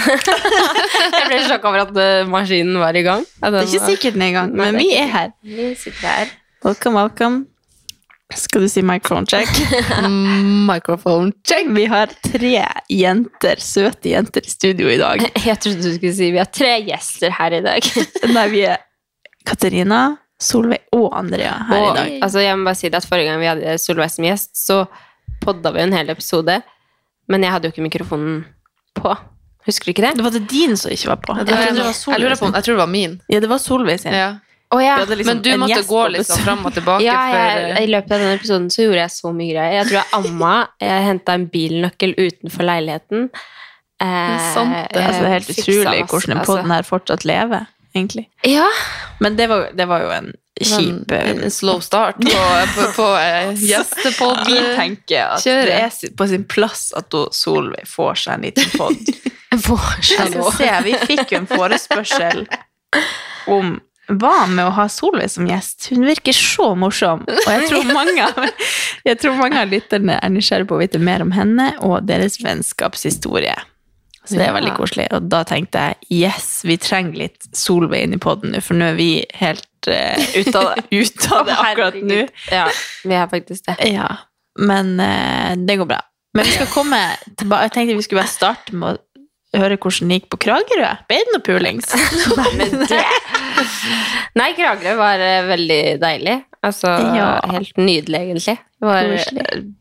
jeg ble sjokk over at eh, maskinen var i gang. Det er ikke sikkert den er i gang, men vi er her. Vi sitter her. Welcome, welcome. Skal du si microphone check? Microphone check. Vi har tre jenter, søte jenter i studio i dag. Jeg trodde du skulle si vi har tre gjester her i dag. Nei, vi er Katarina, Solveig og Andrea her Og, i dag. altså, jeg må bare si det at Forrige gang vi hadde Solveig som gjest, så podda vi en hel episode. Men jeg hadde jo ikke mikrofonen på. Husker du ikke det? Det var det din som ikke var på. Jeg tror det var Jeg lurer på om. Jeg tror det var min. Ja, det var Solveig sin. Ja. Oh, ja. Liksom Men du måtte gå liksom fram og tilbake Ja, jeg, for I løpet av den episoden så gjorde jeg så mye greier. Jeg tror jeg amma. Jeg henta en bilnøkkel utenfor leiligheten. Eh, sant det. Altså, det er helt utrolig hvordan den podden her fortsatt lever, egentlig. Ja. Men det var, det var jo en kjip en, en slow start på, på, på eh, gjestepod. Vi tenker at Kjører. det er på sin plass at Solveig får seg en liten pod. Se, vi fikk jo en forespørsel om hva med å ha Solveig som gjest? Hun virker så morsom, og jeg tror mange av, jeg tror mange av lytterne er nysgjerrige på å vite mer om henne og deres vennskapshistorie. Så det er veldig koselig. Og da tenkte jeg yes, vi trenger litt Solveig inn i poden nå, for nå er vi helt uh, ute av ut av det akkurat nå. Ja, vi er faktisk det. Ja, men uh, det går bra. Men vi skal komme tilbake. Jeg tenkte vi skulle bare starte med å høre hvordan det gikk på Kragerø. Ble det noe pulings? Nei, Kragerø var eh, veldig deilig. Altså Ja. helt nydelig, egentlig. Var,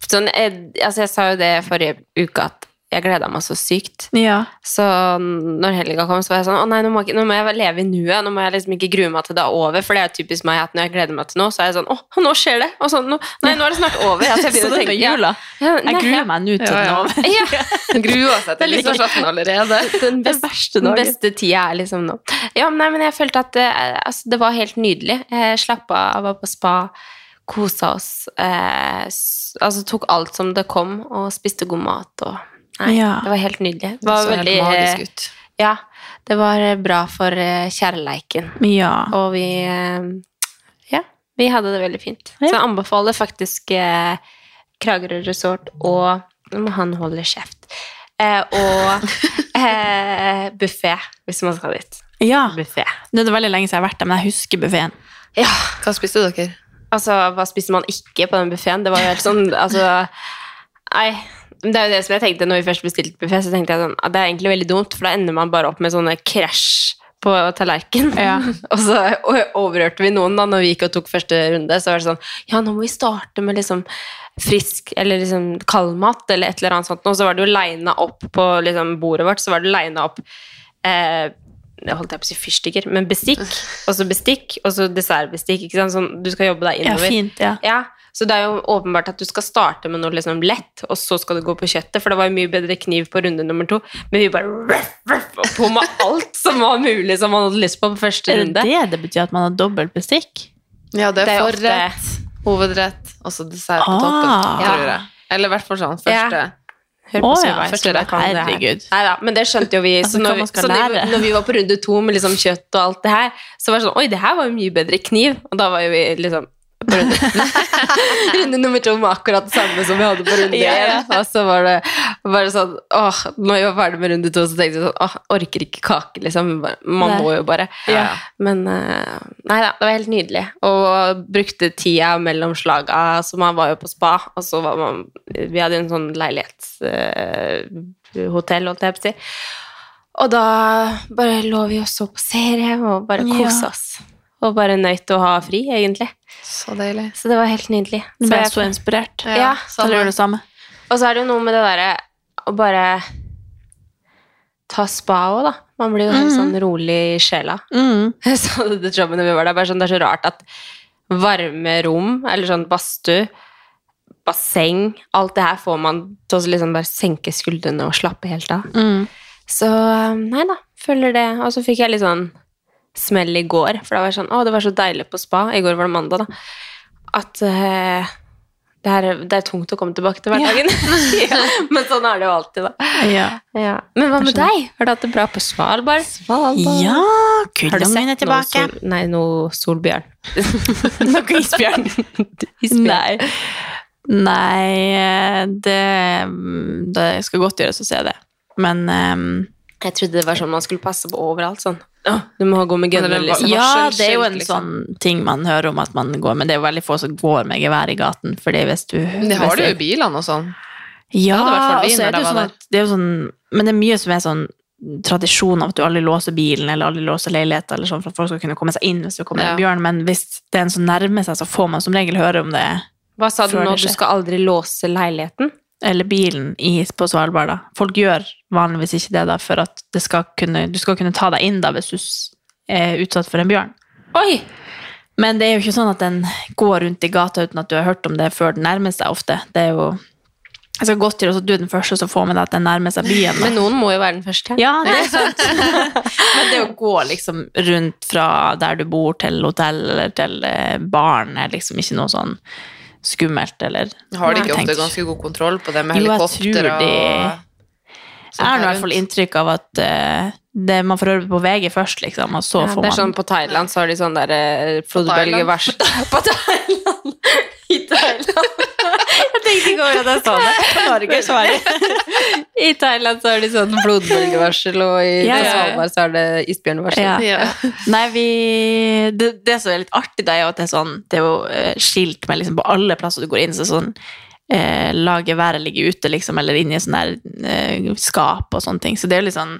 sånn, jeg, altså, jeg sa jo det forrige uke at jeg gleda meg så sykt. Ja. Så når helga kom, så var jeg sånn Å nei, nå må, ikke- nå må jeg leve i nuet. Nå må jeg liksom ikke grue meg til det er over. For det er jo typisk meg at når jeg gleder meg til noe, så er jeg sånn Å, nå skjer det! Og sånn, nå, nei, nå er det snart over. Altså, jeg begynner å tenke- ja. jula. Ja, Jeg gruer meg nå til Ja, den ja. er over. Ja. Grua seg til nyttårsaften allerede. Den Den beste, dagen. den beste tida er liksom nå. Ja, men nei, men jeg følte at det, altså, det var helt nydelig. Jeg slappa av, var på spa, kosa oss. Eh, altså tok alt som det kom, og spiste god mat og Nei, Ja. det var helt nydelig. Det Det var så helt veldig magisk ut. Ja, det var eh, bra for eh, kjærleiken. Ja. Og vi eh, Ja, vi hadde det veldig fint. Ja. Så jeg anbefaler faktisk eh, Kragerø resort og Nå han holde kjeft. Eh, og eh, buffé, hvis man skal dit. ja. Buffé. Det er veldig lenge siden jeg har vært der, men jeg husker buffeen. Ja, Hva spiste dere? altså, hva spiste man ikke på den buffeen? Det var jo helt sånn Altså, nei. Det er jo det som jeg tenkte når vi først bestilte buffé, så tenkte jeg sånn at det er egentlig veldig dumt, for da ender man bare opp med sånne krasj på tallerken. Ja. og så overhørte vi noen da når vi gikk og tok første runde, så var det sånn Ja, nå må vi starte med liksom frisk eller liksom kaldmat eller et eller annet sånt. Og så var det jo lina opp på liksom bordet vårt, så var det lina opp eh, holdt jeg på å si fyrstikker, men bestikk, og så bestikk, og så dessertbestikk. ikke sant? Sånn, du skal jobbe deg Ja, innover. fint, ja. Ja, så det er jo åpenbart at du skal starte med noe liksom lett, og så skal du gå på kjøttet, for det var jo mye bedre kniv på runde nummer to. Men vi bare ruff, ruff, og på med alt som var mulig som man hadde lyst på på første Er det runde. det det betyr at man har dobbelt bestikk? Ja, det Det er ofte- forrett, hovedrett og så dessert på Ah. toppen, tror jeg. Eller i hvert fall sånn første. Ja. Hør på oh, ja, Solveig, første Solveig kan det her. Neida, men det skjønte jo vi. Altså, så når, vi så når, vi- når vi var på runde to med liksom kjøtt og alt det her, så var det sånn Oi, det her var jo mye bedre kniv. Og da var jo vi liksom på runde, runde nummer to med akkurat det samme som vi hadde på runde Ja, ja. Og så var det bare sånn Åh, når vi var ferdig med runde to, så tenkte vi sånn Åh, orker ikke kake, liksom. Man må jo bare. Ja. Men eh, nei da, det var helt nydelig. Og brukte tida mellom slaga. Så man var jo på spa, og så var man Vi hadde en sånn leilighetshotell, holdt jeg på å si. Og da bare lå vi og så på serie og bare Ja. kosa oss. Og bare nøyt å ha fri, egentlig. Så deilig. Så det var helt nydelig. Du Så ble så inspirert. Ja, Så jeg gjør det samme. Og så er det jo noe med det derre å bare ta spa òg, da. Man blir jo helt sånn rolig i sjela. Mm. Jeg sa det til vi var der, bare sånn, det er så rart at varme rom, eller sånn badstue, basseng, alt det her får man til å liksom bare senke skuldrene og slappe helt av. Mm. Så nei da, følger det. Og så fikk jeg litt sånn smell i går, for da var jeg sånn Å, det var så deilig på spa. I går var det mandag, da. At uh, det, er, det er tungt å komme tilbake til hverdagen. Ja. Men sånn er det jo alltid, da. Ja. Ja. Men hva med deg? Har du hatt det bra på Svalbard? ja, Har du kulda sett mine er noe sol... Nei, noe solbjørn. Noe isbjørn. Nei. Nei, eh, det, det skal godt gjøres å se det. Men um, Jeg trodde det var sånn man skulle passe på overalt. sånn. Å, du må gå med gunner, liksom. ja, det er jo en liksom. sånn ting man hører om at man går med. det er jo veldig få som går med gevær i gaten. Fordi hvis du Men det har du jo i bilene og sånn. Ja, og så er det jo sånn at det er jo sånn Men det er mye som er sånn tradisjon av at du aldri låser bilen eller aldri låser leiligheten eller sånn for at folk skal kunne komme seg inn hvis det kommer Ja. en bjørn, men hvis det er en som nærmer seg, så får man som regel høre om det. Hva sa du nå? Du skal aldri låse leiligheten? Eller bilen i, på Svalbard, da. Folk gjør vanligvis ikke det da, for at det skal kunne, du skal kunne ta deg inn da hvis du er utsatt for en bjørn. Oi! Men det er jo ikke sånn at den går rundt i gata uten at du har hørt om det før den nærmer seg ofte. Det er jo Jeg skal godt til at du er den første som får med deg at den nærmer seg byen. da. Men noen må jo være den første. Ja, det er sant. Men det å gå liksom rundt fra der du bor til hotell eller til eh, baren er liksom ikke noe sånn skummelt eller? Har de ikke ofte ganske god kontroll på det med helikopter Jo, jeg tror de- Jeg har i hvert fall inntrykk av at uh, det, man får høre på VG først, liksom, og så Ja, får det er sånn På Thailand så har de sånn der eh, flodbølgevarsel På Thailand! I Thailand! Jeg tenkte ikke over at jeg sa det. På Norge, så er det I Thailand så har de sånn blodbølgevarsel, og i Ja, ja. Svalbard så er det isbjørnvarsel. Ja. Ja. Nei, vi det, det som er litt artig, det er jo at det er sånn Det er jo eh, skilt med liksom på alle plasser du går inn, så sånn eh, La geværet ligge ute, liksom, eller inni sånn der eh, skap og sånne ting. Så det er jo sånn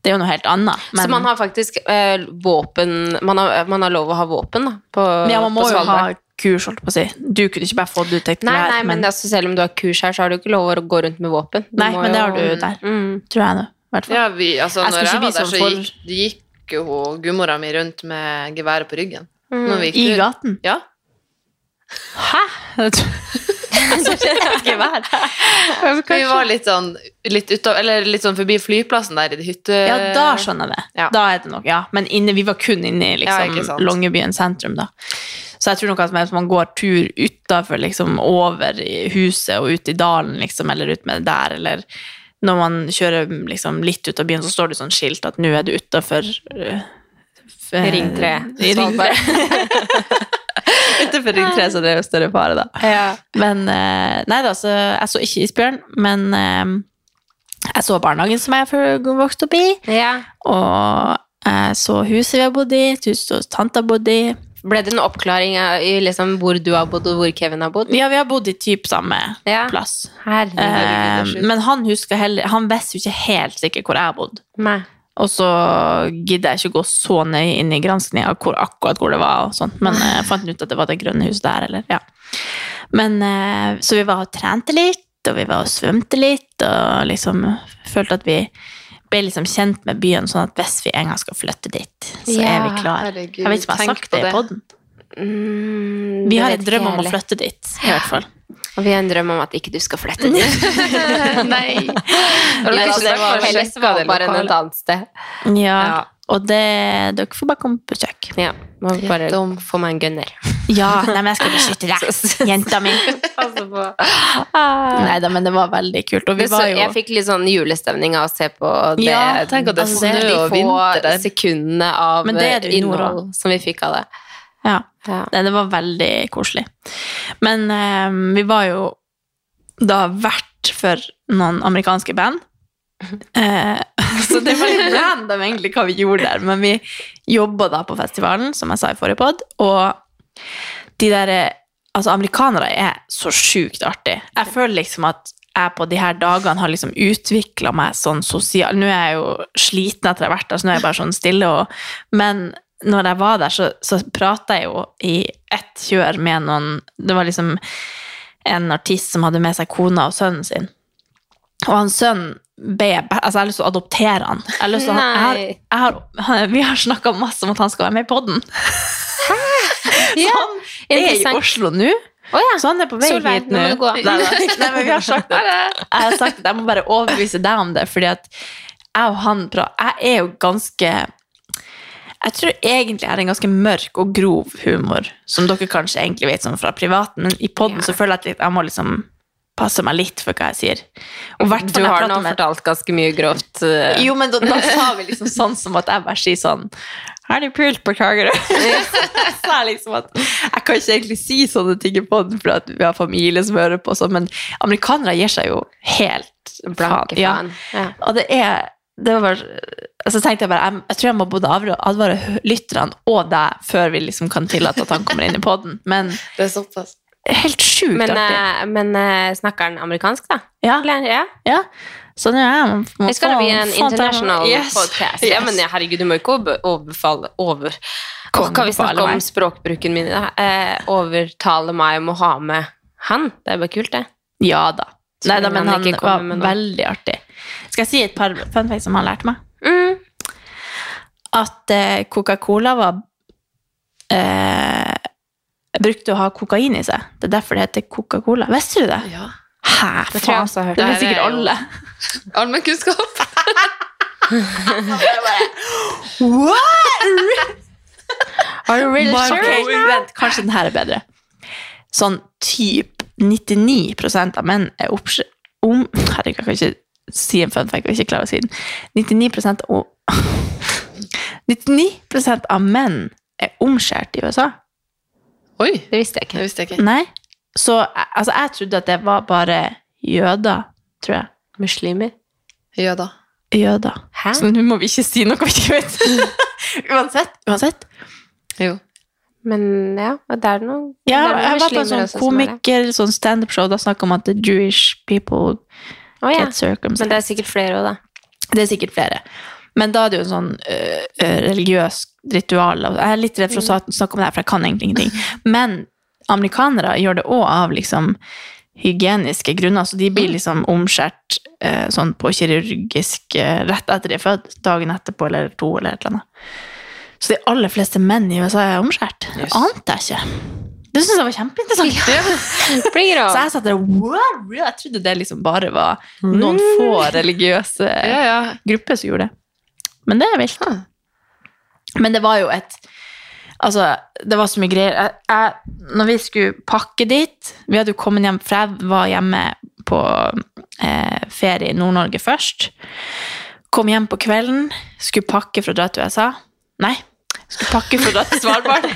Det er jo noe helt annet. Så man har faktisk eh, våpen man har, man har lov å ha våpen da, på, ja, man må på jo ha Svalbard. Kurs, holdt på å si. Du kunne ikke bare fått ut et Nei, gevær, nei, men altså, selv om du har kurs her, så har du ikke lov å gå rundt med våpen. Du Nei, men det har du der. Mm. tror jeg nå. hvert fall. Ja, vi, altså, Jeg når jeg var der, så for- gikk, gikk jo gudmora mi rundt med geværet på ryggen. Mm. Når vi gikk I gaten. Ja. Hæ? Gevær? Vi var litt sånn, litt utav, eller litt sånn forbi flyplassen der i det hytte... Ja, da skjønner jeg det. Ja. Da er det nok, ja. Men inne, vi var kun inne i liksom, ja, Longyearbyen sentrum, da. Så jeg tror nok at hvis man går tur utafor, liksom over i huset og ut i dalen, liksom, eller ut med det der, eller når man kjører liksom, litt ut av byen, så står det sånn skilt at nå er du utafor tre, Ring 3 Utenfor Ring 3, så det er jo større fare, da. Ja. Men uh, Nei da, så jeg så ikke isbjørn, men uh, jeg så barnehagen som jeg vokste vokst opp i. Ja. Og jeg så huset vi har bodd i, tanta bodde i. Ble det en oppklaring av i liksom hvor du har bodd, og hvor Kevin har bodd? Ja, vi har bodd i typ samme Ja. plass. Herregud. Eh, men han husker heller Han visste jo ikke helt sikkert hvor jeg har bodd. Nei. Og så gidder jeg ikke gå så nøye inn i granskninga hvor, akkurat hvor det var. og sånt, Men eh, jeg fant ut at det var det grønne huset der. eller, ja. Men, eh, Så vi var og trente litt, og vi var og svømte litt, og liksom følte at vi ble liksom kjent med byen, sånn at hvis vi en gang skal flytte dit, så er vi klare. klar. herregud, Jeg vet ikke om jeg har sagt det i poden. podden. Mm, Vi har en drøm om å flytte dit, i hvert fall. Og vi har en drøm om at ikke du skal flytte dit. Nei. Ja, Nei, så det var bare en et annet sted. Ja, Ja. Og det, dere får bare komme på besøk. Ja, bare Dum. få meg en gunner. Ja, nei, men jeg skal beskytte deg, jenta mi. Nei da, men det var veldig kult. Og vi var jo jeg fikk litt sånn julestemning av å se på det, Ja, tenk at det er altså, snø og få vinter der. sekundene av nord innhold som vi fikk av det. Ja, Nei, det, det var veldig koselig. Men um, vi var jo da vert for noen amerikanske band. Eh, så det var litt random egentlig hva vi gjorde der, men vi jobba da på festivalen, som jeg sa i forrige pod, og de der Altså, amerikanere er så sjukt artig. Jeg føler liksom at jeg på de her dagene har liksom utvikla meg sånn sosial Nå er jeg jo sliten etter å ha vært der, så nå er jeg bare sånn stille og Men når jeg var der, så, så prata jeg jo i ett kjør med noen Det var liksom en artist som hadde med seg kona og sønnen sin. Og han sønnen ble Altså, jeg har lyst til å adoptere han. Jeg har lyst til å, jeg har, jeg har, vi har snakka masse om at han skal være med i poden. Ja, Er i. Oslo nå. Oh, ja. Så han er på vei Solveig, hit nå nå. Nei, nei, men vi har sagt det. jeg har sagt det. jeg må bare overbevise deg om det, fordi at jeg og han Jeg er jo ganske Jeg tror egentlig jeg har en ganske mørk og grov humor, som dere kanskje egentlig vet sånn fra privaten, men i poden så føler jeg at jeg må liksom passe meg litt for hva jeg sier. Og hvert Du har nå fortalt ganske mye grovt. eh, jo, men da, da sa vi liksom sånn som at jeg bare sier sånn Har du pult på Kragerø? Så er liksom at Jeg kan ikke egentlig si sånne ting på den, for at vi har familie som hører på, sånn, men amerikanere gir seg jo helt Blanke Ja. Ja. Og det er det var bare, altså tenkte Jeg bare, jeg, jeg tror jeg må både advare, lytterne og deg før vi liksom kan tillate at han kommer inn i poden. Men Det er såpass. helt sjukt Men, artig. eh, men eh, snakker han amerikansk, da? Ja, ja. ja. Så nå er jeg Det skal få- bli en international Yes, podcast. Ja, men herregud, du må ikke overbefale overfalle over hva Kan vi snakke om språkbruken min? da? Eh, overtale meg om å ha med han. Det er bare kult, det. Ja da. Nei da, men han var veldig artig. Skal jeg si et par fun facts som han lærte meg? Mm. At eh, Coca-Cola var eh, brukte å ha kokain i seg. Det er derfor det heter Coca-Cola. Visste du det? Ja. Hæ, Det har hørt. Det Det er sikkert er alle. Allmennkunnskap. Are you really sure? Okay, vent, kanskje den her er bedre. Sånn typ 99% av menn er oppskj... Om, herregud, jeg kan ikke si en fun fact, jeg ikke klarer å si den. 99 av, 99 av menn er omskjært i USA. Oi, Det visste jeg ikke. det visste jeg ikke. Nei. Så altså, jeg trodde at det var bare jøder, tror jeg. Muslimer? Jøder. da. Jøder. Hæ? Så nå må vi ikke si noe vi ikke vet. uansett. uansett. Jo. Men ja, det er noen Ja, det er noen jeg var på en sånn er komiker, sånn standup-show, da snakka om at the Jewish people oh, ja. get circumcised. Men det er sikkert flere òg, da. Det er sikkert flere. Men da er det jo en sånn øh, øh, religiøs ritual. Jeg er litt redd for å snakke om det her, for jeg kan egentlig ingenting. Men amerikanere gjør det òg av liksom hygieniske grunner, så de blir liksom omskjært eh, sånn på kirurgisk eh, rett etter de er født, dagen etterpå eller to eller et eller annet. Så de aller fleste menn i USA er omskjært. Det ante jeg ikke. Det syns jeg var kjempeinteressant. Ja. Så jeg satt der wow, Jeg trodde det liksom bare var noen få religiøse Ja, ja. grupper som gjorde det. Men det er vilt. Men det var jo et Altså, det var så mye greier. Jeg, jeg, når vi skulle pakke dit Vi hadde jo kommet hjem, for jeg var hjemme på eh, ferie i Nord-Norge først. Kom hjem på kvelden, skulle pakke for å dra til USA. Nei, skulle pakke for å dra til Svalbard.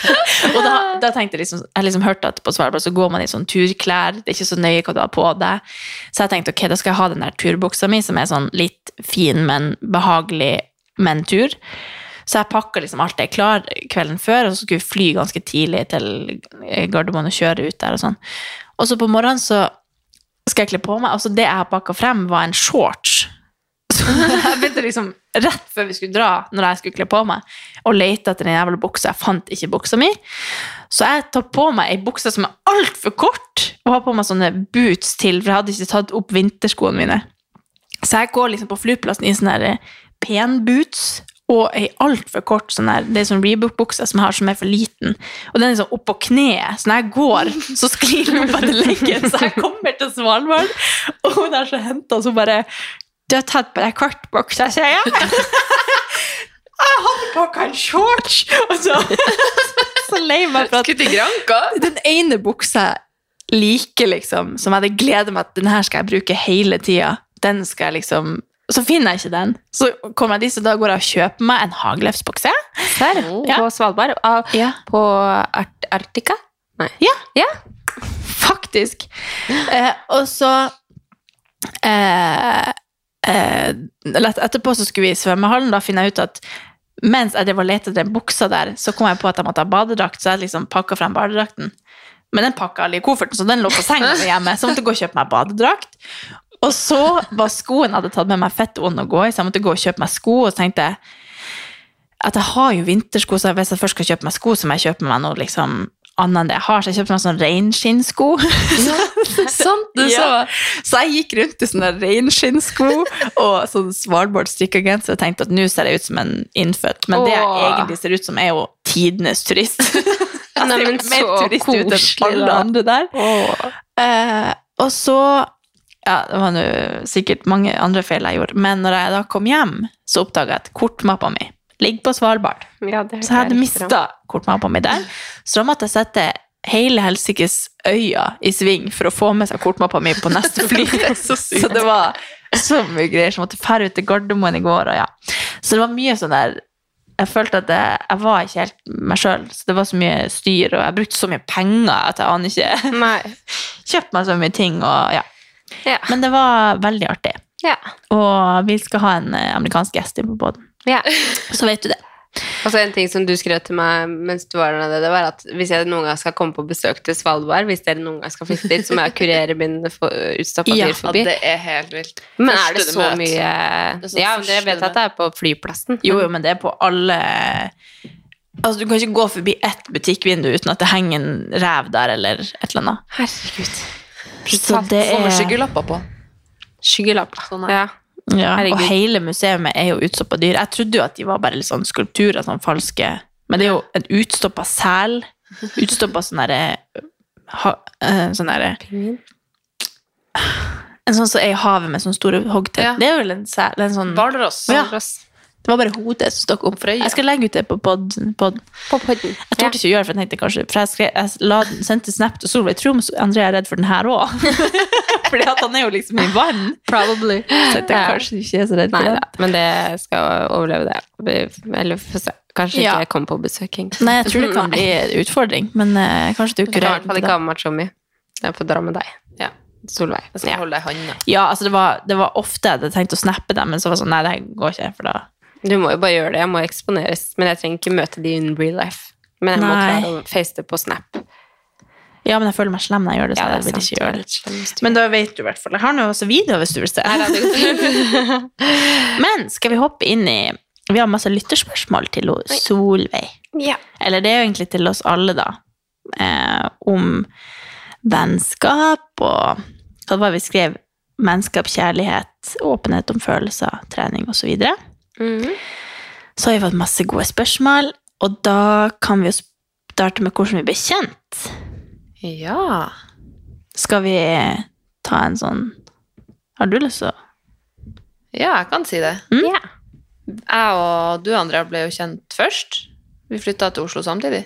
og da, da tenkte jeg liksom Jeg liksom hørt at på Svalbard så går man i sånn turklær. Det er ikke så nøye hva du har på deg. Så jeg tenkte ok, da skal jeg ha den der turbuksa mi, som er sånn litt fin, men behagelig, men tur. Så jeg pakka liksom alt jeg klar kvelden før, og så skulle vi fly ganske tidlig til Gardermoen og kjøre ut der og sånn. Og så på morgenen så skal jeg kle på meg, og så det jeg har pakka frem, var en shorts. Så jeg begynte liksom rett før vi skulle dra, når jeg skulle kle på meg, og lete etter den jævla buksa. Jeg fant ikke buksa mi. Så jeg tar på meg ei bukse som er altfor kort, og har på meg sånne boots til, for jeg hadde ikke tatt opp vinterskoene mine. Så jeg går liksom på flyplassen i sånne penboots og ei altfor kort sånn der, det er sånn Rebook-bukse som jeg har som er for liten. Og den er sånn oppå kneet, så når jeg går, så sklir den opp etter leggen. Så jeg kommer til Svalbard, og hun der som henta, så bare Du har tatt på deg kortbuksa, sier jeg. Jeg hadde pakka en shorts! Og så, så lei meg for at til den ene buksa jeg liker, liksom, som jeg hadde gleda meg at den her skal jeg bruke hele tida, den skal jeg liksom Så finner jeg ikke den. Så kommer jeg dit, så da går jeg og kjøper meg en Hagløfsbukse. Der, Ja. på Svalbard. Av, Ja. På Art Arctica? Nei. Ja. Ja. Faktisk. Eh, og så eh, eh, etterpå så skulle vi i svømmehallen. Da finner jeg ut at mens jeg drev og lette etter den buksa der, så kom jeg på at jeg måtte ha badedrakt, så jeg liksom pakka frem badedrakten. Men den pakka alle i kofferten, så den lå på senga hjemme. Så jeg måtte gå og kjøpe meg badedrakt. Og så var skoen jeg hadde tatt med meg fett vond å gå i, så jeg måtte gå og kjøpe meg sko. Og så tenkte jeg at jeg har jo vintersko, så hvis jeg først skal kjøpe meg sko, så må jeg kjøpe meg noe liksom annet enn det jeg har. Så jeg kjøpte meg sånn reinskinnsko. Sant, du Ja. Så jeg gikk rundt i sånne reinskinnsko og sånn Svalbard strikkegenser og tenkte at nå ser jeg ut som en innfødt. Men det jeg egentlig ser ut som, er jo tidenes turist. Nei, men så turist ut enn koselig, alle andre der. Eh, og så Ja, det var nå sikkert mange andre feil jeg gjorde, men når jeg da kom hjem, så oppdaga jeg at kortmappa mi ligger på Svalbard. Ja, det Så jeg hadde mista kortmappa mi der. Så da måtte jeg sette hele helsikes øya i sving for å få med seg kortmappa mi på neste fly. så, det var så mye greier som måtte fære ut til Gardermoen i går. Og ja. Så det var mye sånn der Jeg følte at jeg, jeg var ikke helt meg sjøl. Så det var så mye styr, og jeg brukte så mye penger at jeg aner ikke. Kjøpte meg så mye ting. Og, ja. Ja. Men det var veldig artig. Ja. Og vi skal ha en eh, amerikansk gjest inn på båten. ja. Så vet du det. Og så en ting som du skrev til meg mens du var der nede, det var at hvis jeg noen gang skal komme på besøk til Svalbard, hvis dere noen gang skal flytte dit, så må jeg kurere min utstoppa Ja, dyr Ja, forbi. det er helt vilt. Men er det så mye det så Ja, første dere vet at det er på flyplassen. Jo, jo, men det er på alle Altså, Du kan ikke gå forbi ett butikkvindu uten at det henger en rev der, eller et eller annet. Herregud. Så det er skyggelapper på. Skyggelapper. Sånn. Ja. ja, Og hele museet er jo utstoppa dyr. Jeg trodde jo at de var bare litt sånn skulpturer, sånn falske Men det er jo en utstoppa sel. Utstoppa sånn derre eh, Sånn derre En sånn som er i havet med sånne store hoggtenner. Ja. Det er vel en sel? En sånn, Hvalross. Ja. Det var bare hodet som stakk opp. Jeg skal legge ut det på podden. podden. På podden. Jeg torde ikke å gjøre det, for jeg tenkte kanskje For jeg, skrev, jeg la, sendte snap til Solveig. Tror André er redd for den her òg. Fordi at han er jo liksom i vann. Probably. Så jeg tenkte Ja. kanskje ikke er så redd Nei for det. men det skal overleve det. Eller få se. Kanskje Ja. ikke jeg kommer på besøk. Nei, jeg tror det kan bli en utfordring, men uh, kanskje du ikke Du kan i hvert fall ikke ha mye. Jeg får dra med deg. Ja. Solveig. Jeg skal Ja. holde deg i hånda. Ja, altså det var, det var ofte jeg hadde tenkt å snappe dem, men så var det sånn, nei, det går ikke, for da Du må jo bare gjøre det. Jeg må eksponeres. Men jeg trenger ikke møte de in real life. Men jeg må klare å face det på Snap. Ja, men jeg føler meg slem når jeg gjør det, så Ja, det jeg vil ikke gjøre det. Men da vet du i hvert fall. Jeg har nå også video hvis du vil se. Men skal vi hoppe inn i Vi har masse lytterspørsmål til Solveig. Ja. Eller det er jo egentlig til oss alle, da. Eh, om vennskap og Hva var det vi skrev? Vennskap, kjærlighet, åpenhet om følelser, trening osv. Så, Mhm. så har vi fått masse gode spørsmål, og da kan vi jo starte med hvordan vi ble kjent. Ja. Skal vi ta en sånn Har du lyst til å ja, jeg kan si det. Ja. Jeg og du, Andrea, ble jo kjent først. Vi flytta til Oslo samtidig.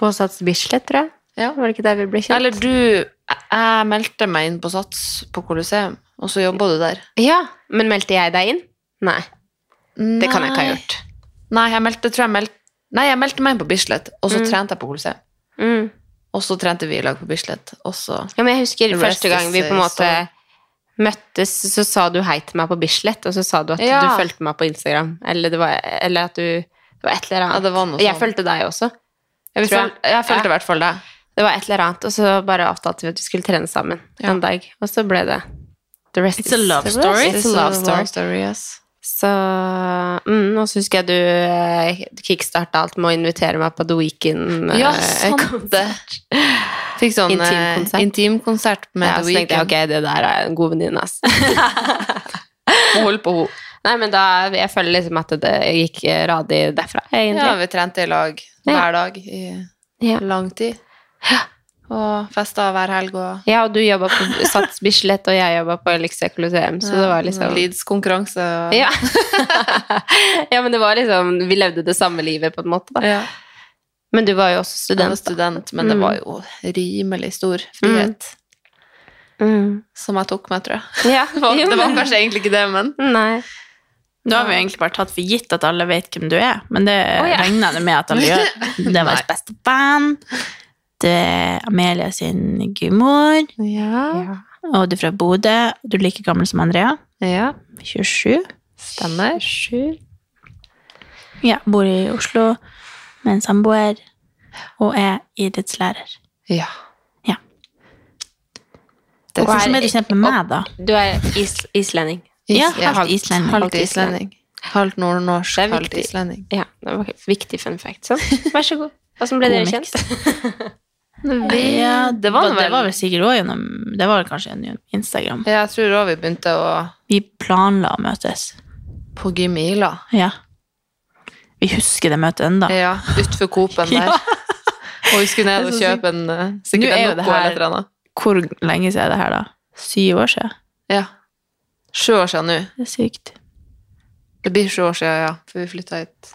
På Sats Bislett, tror jeg. Ja. Var det ikke der vi ble kjent? Eller du jeg meldte meg inn på Sats på Colosseum, og så jobba du der. Ja, men meldte jeg deg inn? Nei. Det kan jeg ikke ha gjort. Nei, jeg meldte, tror jeg meldte Nei, jeg meldte meg inn på Bislett, og så Mm. trente jeg på Colosseum. Mm. Og så trente vi i lag på Bislett, og så Ja, men jeg husker første gang vi på en måte møttes, så sa du hei til meg på Bislett, og så sa du at Ja. du fulgte meg på Instagram. Eller, det var, eller at du Det var et eller annet. Ja, det var noe jeg fulgte deg også. Jeg, jeg. Jeg følte i hvert fall det. Det var et eller annet, og så bare avtalte vi at vi skulle trene sammen Ja. en dag. Og så ble det The rest It's a is- love the rest story. It's a love story. story yes. Så mm, Og så husker jeg du eh, kickstarta alt med å invitere meg på The Weekend. eh, Ja, sant. Fikk sånn Intimkonsert. intim konsert med Ja, The så tenkte jeg ok, det der er en god venninne, ass. Hun holdt på henne. Nei, men da Jeg føler liksom at det gikk radig derfra, egentlig. Ja, vi trente i lag hver dag i Ja. lang tid. Og festa hver helg og Ja, og du jobba på Sats Bislett, og jeg jobba på Elixia Colosseum, så det var liksom Leeds-konkurranse. og- ja. ja, men det var liksom Vi levde det samme livet, på en måte. da. Ja. Men du var jo også student. Jeg var student. men det Mm. var jo rimelig stor frihet Mm. som jeg tok meg, tror jeg. Ja, Det var, det kanskje egentlig ikke det, men Nei. Nå har vi jo egentlig bare tatt for gitt at alle vet hvem du er, men det oh, ja. regner jeg med at alle gjør. Det var vårt beste band. Det er Amelia sin gudmor, Ja. og du er fra Bodø. Du er like gammel som Andrea. ja. 27. Stemmer. 27. Ja, bor i Oslo med en samboer og er idrettslærer. ja. Det Hvordan er du kjent med meg, da? Du er is islending. Ja, Ja, halvt islending. Halvt islending. Halvt nordnorsk, er halvt islending. Ja, det var viktig fun fact. Sånn. Vær så god. Hvordan ble dere kjent? Ja, det var det vel- var vel sikkert òg gjennom Det var vel kanskje gjennom Instagram. Ja, jeg tror òg vi begynte å Vi planla å møtes. på gym i Ila. Ja. Vi husker det møtet enda. Ja, utfor Coop-en der. Ja. Og vi skulle ned og kjøpe en eh, Nå sikkert er jo en det Noco her- eller et eller annet. Hvor lenge siden er det her, da? Syv år siden? Ja. Sju år siden nå. Det er sykt. Det blir sju år siden, ja, for vi flytta hit.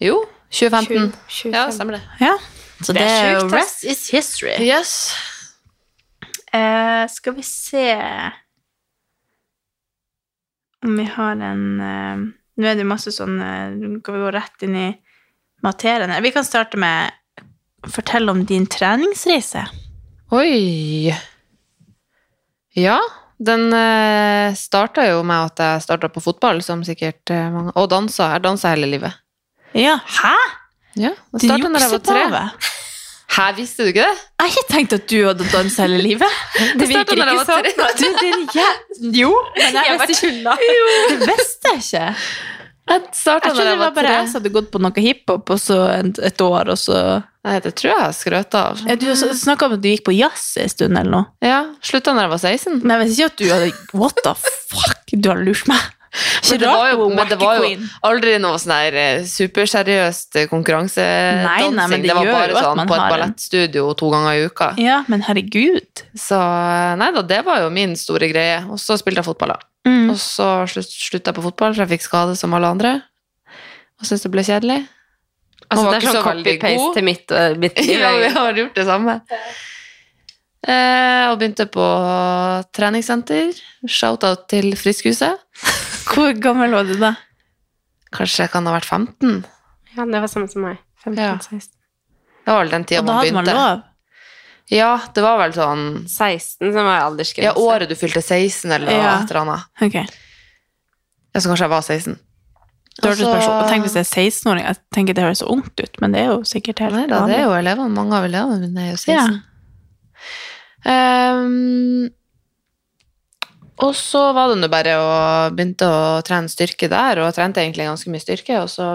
Jo, 2015. 25. Ja, stemmer det. Ja. Så det, Det er jo sjukt, rest is history. Yes. Eh, skal vi se om vi har en eh, Nå er det masse sånn eh, kan vi gå rett inn i materien. Vi kan starte med Fortell om din treningsreise. Oi. Ja, den uh, starta jo med at jeg starta på fotball, som sikkert eh, mange Og dansa. Jeg dansa hele livet. Ja, hæ? Ja, det starta når jeg var tre. Her Hæ, visste du ikke det? Jeg har ikke tenkt at du hadde dansa hele livet. Det virker ikke sånn. Du, din jæ... Jo, men jeg, visste ikke. Det visste jeg ikke. Jeg Jeg trodde jeg det var bare jeg som hadde gått på noe hiphop, og så et, år, og så Nei, det tror jeg jeg skrøt av. Ja, Du snakka om at du gikk på jazz en stund, eller noe. Ja, slutta når jeg var 16. Men jeg vet ikke at du hadde What the fuck? Du har lurt meg. Men det var jo, men det var jo aldri noe sånn her eh, superseriøst eh, konkurransedansing. Nei, nei, det det var bare sånn på et ballettstudio to ganger i uka. Ja, men herregud. Så eh, nei da, det var jo min store greie. Og så spilte jeg fotball, da. Mm. Og så slutt, slutta jeg på fotball, for jeg fikk skade som alle andre. Og syntes det ble kjedelig. Altså, var det er ikke sånn copy-paste til mitt, mitt liv. ja, vi har gjort det samme. Eh, og begynte på treningssenter. Shout-out til Friskhuset. Hvor gammel var du da? Kanskje jeg kan ha vært 15? Ja, det var samme som meg. 15, Ja. 16. Det var vel den tida Og da hadde man lov? Ja, det var vel sånn 16 som var aldersgrense. Ja, året du fylte 16, eller Ja. et eller annet. Ok. Ja, så kanskje jeg var 16. Det hørtes Altså- Tenk hvis det er 16-åring. Jeg tenker det høres så ungt ut, men det er jo sikkert helt Nei da, det er jo elevene. Mange av elevene mine er jo 16. Ja. Ehm, og så var det nå bare å begynte å trene styrke der, og jeg trente egentlig ganske mye styrke, og så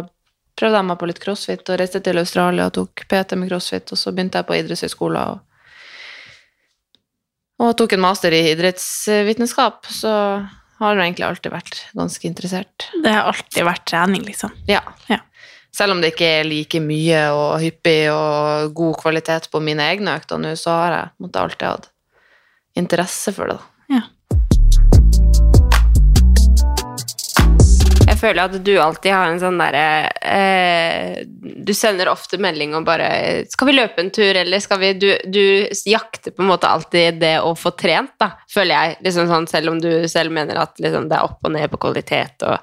prøvde jeg meg på litt crossfit, og reiste til Australia og tok PT med crossfit, og så begynte jeg på idrettshøyskolen, og, og tok en master i idrettsvitenskap, så har jeg egentlig alltid vært ganske interessert. Det har alltid vært trening, liksom. Ja. Ja. Selv om det ikke er like mye og hyppig og god kvalitet på mine egne økter nå, så har jeg måtte alltid hatt interesse for det. da. Føler at du alltid har en sånn derre eh, Du sender ofte melding og bare 'Skal vi løpe en tur', eller skal vi du, du jakter på en måte alltid det å få trent, da, føler jeg. Liksom sånn, selv om du selv mener at liksom, det er opp og ned på kvalitet og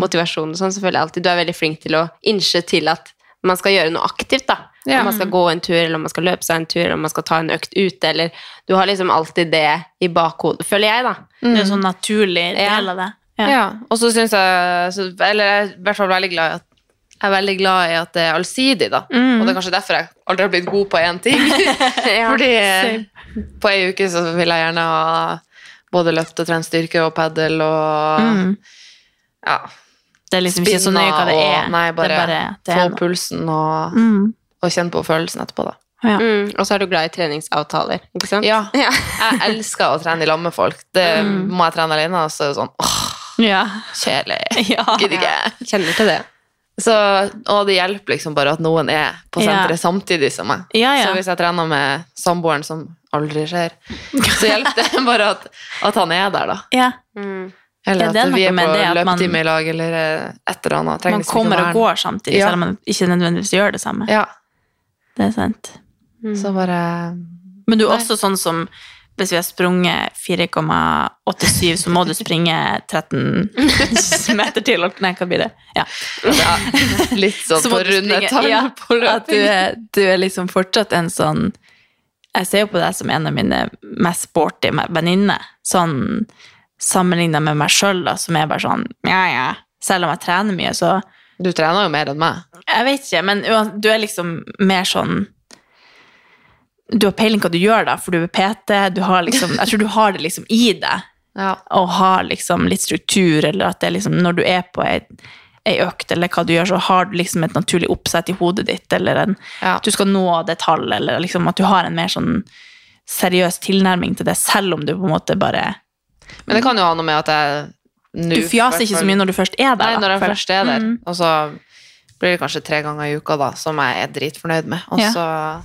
motivasjon og sånn, så føler jeg alltid du er veldig flink til å innse til at man skal gjøre noe aktivt, da. Ja. Om man skal gå en tur, eller om man skal løpe seg en tur, eller om man skal ta en økt ute, eller Du har liksom alltid det i bakhodet, føler jeg, da. Det er en sånn naturlig del av det. Ja. Og så syns jeg så, Eller jeg er i hvert fall veldig glad i at jeg er veldig glad i at det er allsidig, da. Og det er kanskje derfor jeg aldri har blitt god på én ting. Fordi på ei uke så vil jeg gjerne ha både løft og trent styrke og padel og Mm. ja, Det er liksom ikke så nøye hva det og- er. Nei, bare, det er bare det få pulsen og, Mm. og kjenne på følelsen etterpå, da. Ja. Mm. Og så er du glad i treningsavtaler, ikke sant? Ja, Ja. jeg elsker å trene i lag med folk. Det må jeg trene alene, og så er det sånn åh, Ja. kjedelig. Ja. Gidder ikke. Kjenner til det. Så, og det hjelper liksom bare at noen er på Ja. senteret samtidig som meg. Ja, ja. Så hvis jeg trener med samboeren, som aldri skjer, så hjelper det bare at, at han er der, da. ja. Mm. Eller Ja, er at vi er på det løpetime i lag, eller eh, et eller annet. Man liksom kommer og går samtidig, Ja. selv om man ikke nødvendigvis gjør det samme. Ja, Det er sant. så bare Men du er også sånn som hvis vi har sprunget 4,87, så må du springe 13 meter til. Nei, hva blir det? Ja. ja, litt sånn Så på runde tall ja, på At du du er liksom fortsatt en sånn Jeg ser jo på deg som en av mine mest sporty venninner. Sånn sammenligna med meg sjøl, som er bare sånn ja, ja. Selv om jeg trener mye, så Du trener jo mer enn meg. Jeg vet ikke, men du er liksom mer sånn du har peiling hva du gjør da, for du er PT, du har liksom, jeg tror du har det liksom i deg, Ja. å ha liksom litt struktur, eller at det er liksom, når du er på ei, ei økt, eller hva du gjør, så har du liksom et naturlig oppsett i hodet ditt, eller en, Ja. at du skal nå det tallet, eller liksom at du har en mer sånn seriøs tilnærming til det, selv om du på en måte bare, Men det kan jo ha noe med at jeg nå du fjaser ikke så mye når du først er der. Nei, når jeg først er der. Mm. Og så blir det kanskje tre ganger i uka, da, som jeg er dritfornøyd med. Og Ja.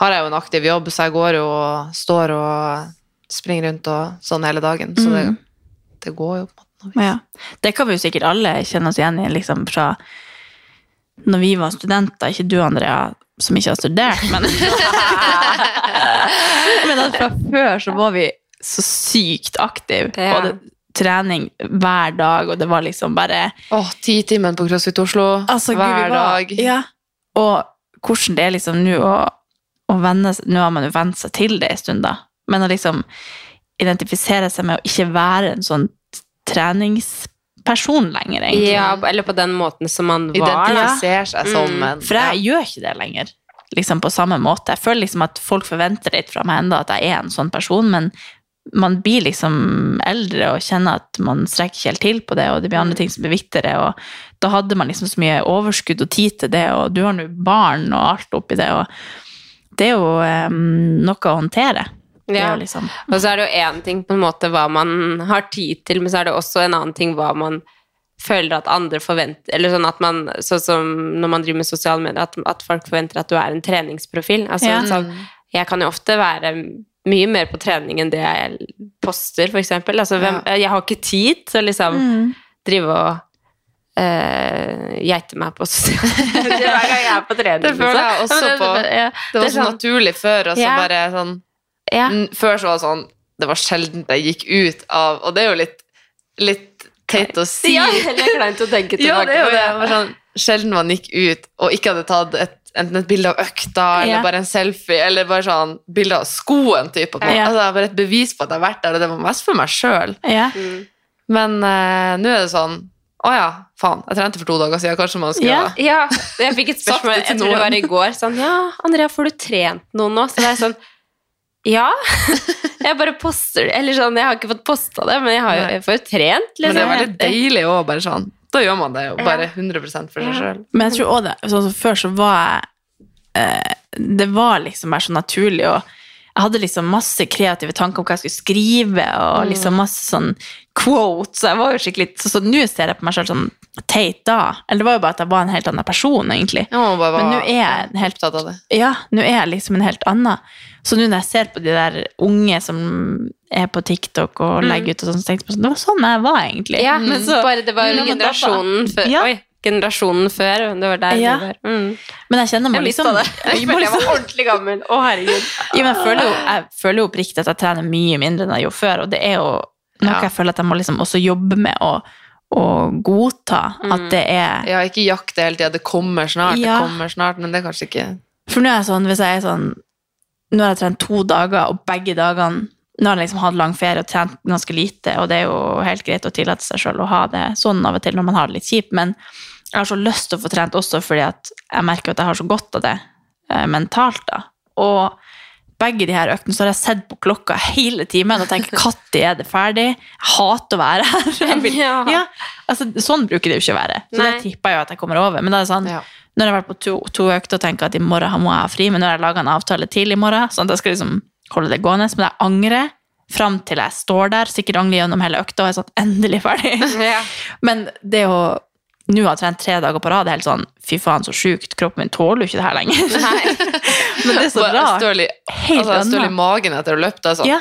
Har jeg jo en aktiv jobb, så jeg går jo og står og springer rundt og sånn hele dagen. Så det, Mm. det går jo på en måte. Ja. Det kan vi jo sikkert alle kjenne oss igjen i, liksom fra når vi var studenter. Ikke du, Andrea, som ikke har studert, men Men at fra før så var vi så sykt aktive. Ja. Både trening hver dag, og det var liksom bare Åh, ti timen på CrossFit Oslo Altså, Gud, hver var- dag. Ja. Og hvordan det er liksom nå å, å vende Nå har man jo vent seg til det en stund, da. Men å liksom identifisere seg med å ikke være en sånn treningsperson lenger, egentlig. Ja, eller på den måten som man var. da. Identifisere seg som Mm. en For jeg gjør ikke det lenger, liksom på samme måte. Jeg føler liksom at folk forventer litt fra meg enda at jeg er en sånn person, men man blir liksom eldre og kjenner at man strekker ikke helt til på det, og det blir andre ting som blir viktigere, og da hadde man liksom så mye overskudd og tid til det, og du har nå barn og alt oppi det, og det er jo um, noe å håndtere. Er Ja. liksom, Og så er det jo én ting på en måte hva man har tid til, men så er det også en annen ting hva man føler at andre forventer Eller sånn at man, sånn som når man driver med sosiale medier, at, at folk forventer at du er en treningsprofil. Altså, Ja. sånn, jeg kan jo ofte være mye mer på trening enn det jeg poster, eksempel. Altså, hvem, Jeg har ikke tid til å liksom Mm. drive og uh, geite meg på hver gang jeg er på trening. Det føler jeg liksom. også på. Det var så sånn- naturlig før, og så bare sånn Før så var det sånn Det var sjelden jeg gikk ut av Og det er jo litt, litt teit å si. Ja, eller kleint å tenke tilbake på, ja. det var sånn, sjelden man gikk ut og ikke hadde tatt et, enten et bilde av økta eller Ja. bare en selfie eller bare sånn bilde av skoen. Type. Ja. altså, bare et bevis på at jeg har vært der, og det var mest for meg sjøl. ja. Men uh, nå er det sånn Å ja, faen. Jeg trente for to dager siden. Kanskje man skulle Ja. Ja, jeg fikk et spørsmål, jeg tror det var i går, sånn, ja, Andrea, får du trent noe nå? Så det er sånn, ja, jeg bare poster det, eller sånn, jeg har ikke fått postet det, men jeg, har jeg får jo trent, Men det er liksom. veldig deilig òg, bare sånn. Da gjør man det jo bare 100% for seg sjøl. Men jeg tror også det, sånn som før så var jeg eh, Det var liksom bare så naturlig, og jeg hadde liksom masse kreative tanker om hva jeg skulle skrive, og liksom masse sånn quotes, så jeg var jo skikkelig Så, så nå ser jeg på meg selv sånn teit da. Eller det var jo bare at jeg var en helt annen person, egentlig. Man bare Men nå er jeg en helt av det. Ja, nå er jeg liksom en helt annen. Så nå når jeg ser på de der unge som er på TikTok og legger ut og sånn, så tenkte jeg på sånn, det var sånn jeg var egentlig. Ja, Men så- bare det var jo generasjonen før, Ja. oi, generasjonen før, det var der Ja. du var. Mm. Men jeg kjenner meg Jeg liksom det. Jeg føler jeg liksom- var ordentlig gammel. Å, herregud. Ja, jeg føler jo oppriktig at jeg trener mye mindre enn jeg gjorde før, og det er jo noe Ja. jeg føler at jeg må liksom også jobbe med å, å godta at det er Ja, ikke jakte hele tida. Det kommer snart, Ja. det kommer snart, men det er kanskje ikke For nå er jeg sånn, hvis jeg er sånn Nå har jeg trent to dager, og begge dagene Nå har jeg liksom hatt lang ferie og trent ganske lite, og det er jo helt greit å tillate seg sjøl å ha det sånn av og til når man har det litt kjipt, men jeg har så lyst til å få trent også fordi at jeg merker at jeg har så godt av det eh, mentalt, da. Og begge de her øktene så har jeg sett på klokka hele timen og tenker når er det ferdig? Jeg hater å være her. Vil, Ja. ja, altså, sånn bruker det jo ikke å være. Så Nei. det tipper jeg jo at jeg kommer over. Men da er det sånn, Ja. når jeg har vært på to, to økter og tenker at i morgen må jeg ha fri, men nå har jeg laga en avtale til i morgen, sånn at jeg skal liksom holde det gående. Men jeg angrer fram til jeg står der, sikkert angrer gjennom hele økta og er sånn endelig ferdig. Men det å nå har jeg trent tre dager på rad, det er helt sånn fy faen, så sjukt. Kroppen min tåler jo ikke det her lenger. Men det er så rart. I, Helt altså, støl i magen etter å ha løpt. Det er sånn Ja,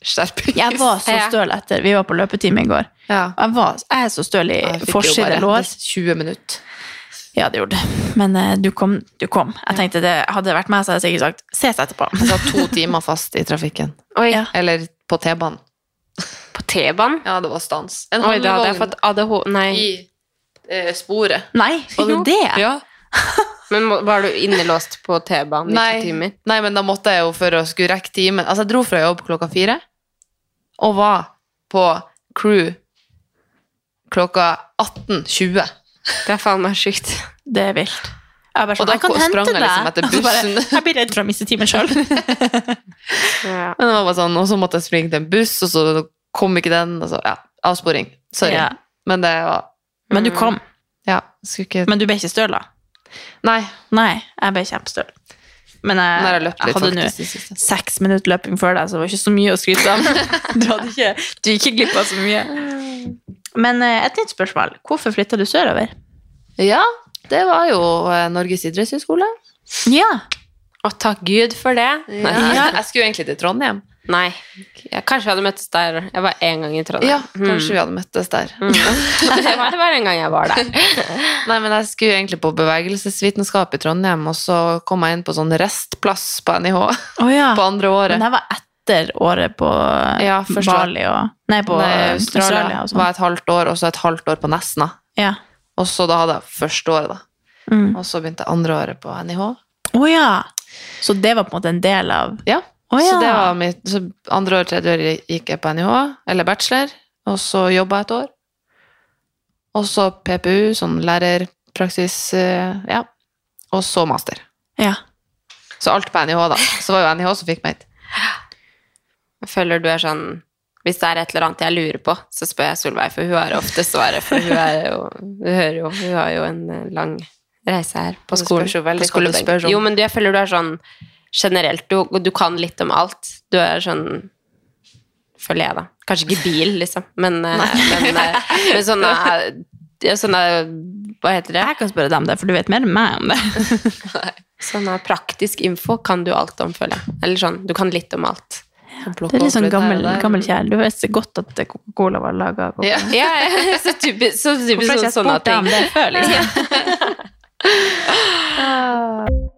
skjerpings. jeg var så støl etter. Vi var på løpetime i går. Ja. Jeg, var, jeg er så støl i Jeg forside lår. 20 minutter. Ja, det gjorde det. Men uh, du kom. Du kom. Jeg tenkte det, Hadde det vært meg, så hadde jeg sikkert sagt ses etterpå. Jeg satt to timer fast i trafikken. Oi, Ja. Eller på T-banen. på T-banen? Ja, det var stans. En Oi, da hadde jeg fått ADH... Nei. i eh, sporet. Nei, var det det? Ja. Men må- var du innelåst på T-banen i to Nei, timer? nei, men da måtte jeg jo for å skulle rekke timen Altså, jeg dro fra jobb klokka fire, og var på crew klokka 18.20. Det er faen meg sjukt. Det er vilt. Jeg, bare Og sånn, da jeg kan sprang hente jeg liksom etter Og så bare, bussen. jeg blir redd for å miste timen sjøl. Ja. Men det var bare sånn, og så måtte jeg springe til en buss, og så kom ikke den. Og så, ja, avsporing. Sorry. Ja. Men det var Men du kom. Ja, skulle ikke Men du ble ikke støl, da? Nei. Nei, jeg ble kjempestøl. Men jeg, jeg litt, hadde nå seks minutter løping før deg, så det var ikke så mye å skryte av. Du, hadde ikke, du gikk ikke glipp av så mye. Men eh, et nytt spørsmål. Hvorfor flytta du sørover? Ja, det var jo eh, Norges idrettshøgskole. Ja. Å, takk Gud for det. Ja, jeg skulle egentlig til Trondheim. Nei. Jeg kanskje vi hadde møttes der. Jeg var én gang i Trondheim. Ja, kanskje vi hadde møttes der. Mm. det, var, det var en gang jeg var der. Nei, men jeg skulle egentlig på bevegelsesvitenskap i Trondheim, og så kom jeg inn på sånn restplass på NIH Å ja. på andre året. Men det var etter året på Ja. Bali og Nei, på Nei, Australia, Australia og sånn. var et halvt år, og så et halvt år på Nesna. Ja. Og så da hadde jeg første året, da. Mm. Og så begynte jeg andre året på NIH. Å ja. Så det var på en måte en del av Ja. Å Så det var mitt så andre år, tredje år gikk jeg på NIH, eller bachelor, og så jobba jeg et år. Og så PPU, sånn lærerpraksis, eh, ja. Og så master. Ja. Så alt på NIH, da. Så var jo NIH som fikk meg hit. Føler du er sånn Hvis det er et eller annet jeg lurer på, så spør jeg Solveig, for hun har ofte svaret. For hun er jo Du hører jo, hun har jo en eh, lang reise her på skolen. spør jo veldig på hva du skolebenken. spør om. Jo, men du, jeg føler du er sånn generelt du, du kan litt om alt. Du er sånn Føler jeg, da. Kanskje ikke bil, liksom, men, eh, men, eh, men sånne, ja, sånne Hva heter det? Jeg kan spørre deg om det, for du vet mer enn meg om det. Sånn eh, praktisk info kan du alt om, føler jeg. Eller sånn, du kan litt om alt. Det er litt sånn gammel, gammel kjæl. Du visste godt at Coca-Cola var laga av Ja. Ja, ja, så typisk, så typisk Hvorfor har sånn, ikke jeg spurt deg om ting. det før, liksom?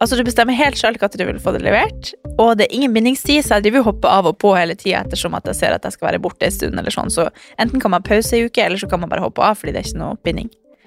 Altså, Du bestemmer helt selv når du vil få det levert, og det er ingen bindingstid, så jeg driver og hopper av og på hele tida ettersom at jeg ser at jeg skal være borte en stund. eller sånn, Så enten kan man pause i uke, eller så kan man bare hoppe av fordi det er ikke noe binding.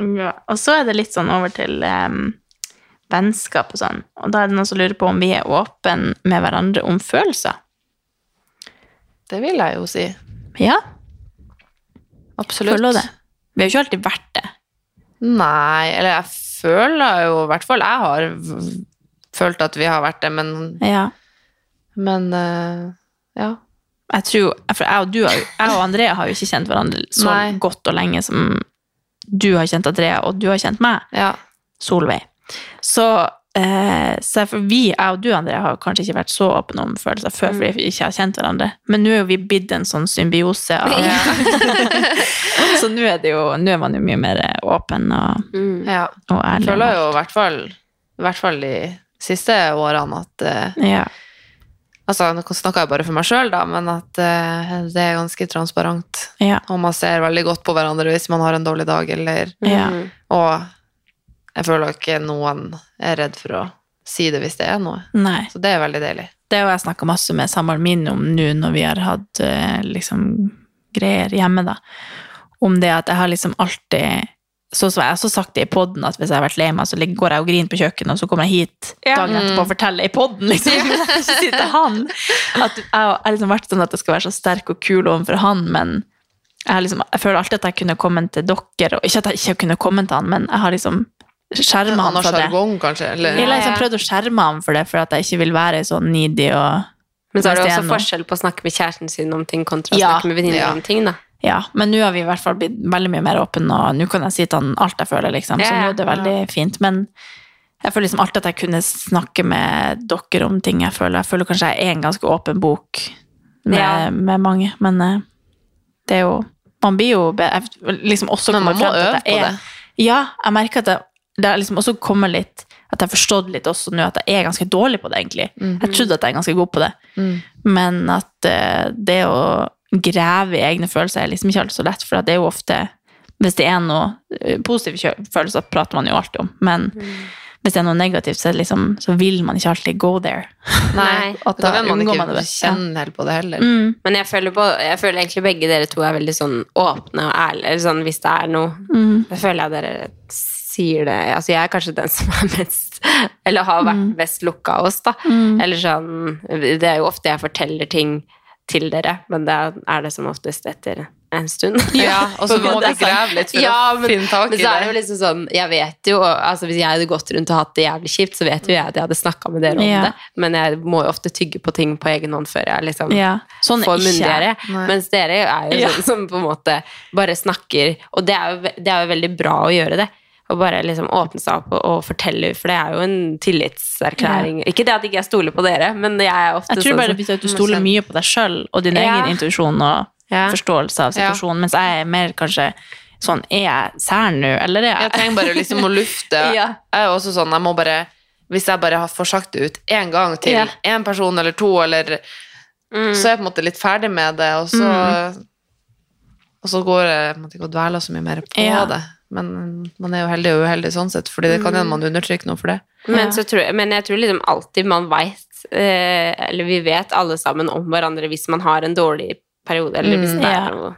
Ja, og så er det litt sånn over til um, vennskap og sånn. Og da er det noen som lurer på om vi er åpne med hverandre om følelser. Det vil jeg jo si. Ja, Absolutt. føler du det? Vi har jo ikke alltid vært det. Nei, eller jeg føler jo I hvert fall jeg har følt at vi har vært det, men, Ja. men uh, ja. Jeg tror, for jeg og, du jeg og Andrea har jo ikke kjent hverandre så Nei. godt og lenge som du har kjent Andrea, og du har kjent meg, ja. Solveig. Så, eh, så for vi, jeg og du, Andrea, har kanskje ikke vært så åpne om følelser før, fordi vi ikke har kjent hverandre. Men nå er jo vi blitt en sånn symbiose av Så nå er, det jo, nå er man jo mye mer åpen og, Mm. ja. og Jeg føler jo i hvert fall, i hvert fall de siste årene at, eh, Ja. Altså, Nå snakker jeg bare for meg sjøl, da, men at uh, det er ganske transparent. Ja. Og man ser veldig godt på hverandre hvis man har en dårlig dag, eller Ja. Og jeg føler ikke noen er redd for å si det hvis det er noe. Nei. Så det er veldig deilig. Det har jeg snakka masse med samboeren min om nå når vi har hatt eh, liksom greier hjemme, da. Om det at jeg har liksom alltid Sånn som jeg har sagt det i poden, at hvis jeg har vært lei meg, så går jeg og griner på kjøkkenet, og så kommer jeg hit dagen etterpå og forteller i poden, liksom. Ikke si til han. At jeg har liksom vært sånn at jeg skal være så sterk og kul overfor han, men jeg, har liksom, jeg føler alltid at jeg kunne kommet til dere, og ikke at jeg ikke kunne kommet til han, men jeg har liksom skjerma Han for det. kanskje? Eller? Jeg har liksom prøvd å skjerme ham for det, for at jeg ikke vil være sånn needy og Men så er det også forskjell på å snakke med kjæresten sin om ting kontra å Ja. snakke med venninner Ja. om ting, da. Ja, men nå har vi i hvert fall blitt veldig mye mer åpne, og nå kan jeg si til han alt jeg føler, liksom. Så nå er det veldig fint. Men jeg føler liksom alltid at jeg kunne snakke med dere om ting jeg føler. Jeg føler kanskje jeg er en ganske åpen bok med, Ja. med mange, men eh, det er jo Man blir jo liksom også Men man må øve på det. Ja, jeg merker at jeg, det har liksom også kommer litt At jeg har forstått litt også nå at jeg er ganske dårlig på det, egentlig. Mhm. Jeg trodde at jeg er ganske god på det. Mm. Men at eh, det å grave i egne følelser er liksom ikke alltid så lett, for det er jo ofte Hvis det er noe eh, positive følelser, prater man jo alltid om, men hvis det er noe negativt, så, er det liksom, så vil man ikke alltid go there. Nei, At da da kan man ikke man det. kjenne helt på det heller. Mm. Men jeg føler, på, jeg føler egentlig begge dere to er veldig sånn åpne og ærlige. Sånn, hvis det er noe Mm. Jeg føler jeg dere sier det Altså, jeg er kanskje den som er mest Eller har vært best lukka av oss, da. Mm. Eller sånn Det er jo ofte jeg forteller ting til dere, men det er det som oftest etter en stund. Ja, og så må du grave litt for Ja, å finne tak i det. Men så er det jo liksom sånn Jeg vet jo altså Hvis jeg hadde gått rundt og hatt det jævlig kjipt, så vet jo jeg at jeg hadde snakka med dere om Ja. det. Men jeg må jo ofte tygge på ting på egen hånd før jeg liksom Ja, sånn får myndigere. Mens dere er jo sånn som på en måte bare snakker Og det er jo, det er jo veldig bra å gjøre det. Å bare liksom åpne seg opp og, og fortelle, for det er jo en tillitserklæring. Ikke det at ikke jeg stoler på dere, men jeg er ofte Jeg tror sånn bare som- at du stoler mye på deg sjøl og din Ja. egen intuisjon og Ja. forståelse av situasjonen, mens jeg er mer kanskje sånn Er jeg sær nå, eller er Jeg jeg trenger bare liksom å lufte. Ja. Jeg er også sånn, jeg må bare Hvis jeg bare får sagt det ut én gang til Ja. én person eller to, eller Mm. Så er jeg på en måte litt ferdig med det, og så Og så går jeg på en måte ikke og dveler så mye mer på Ja. det. Men man er jo heldig og uheldig sånn sett, fordi det kan hende man undertrykker noe for det. Men, så tror jeg, men jeg tror liksom alltid man veit, eh, eller vi vet alle sammen om hverandre hvis man har en dårlig periode, eller hvis Mm. det er noe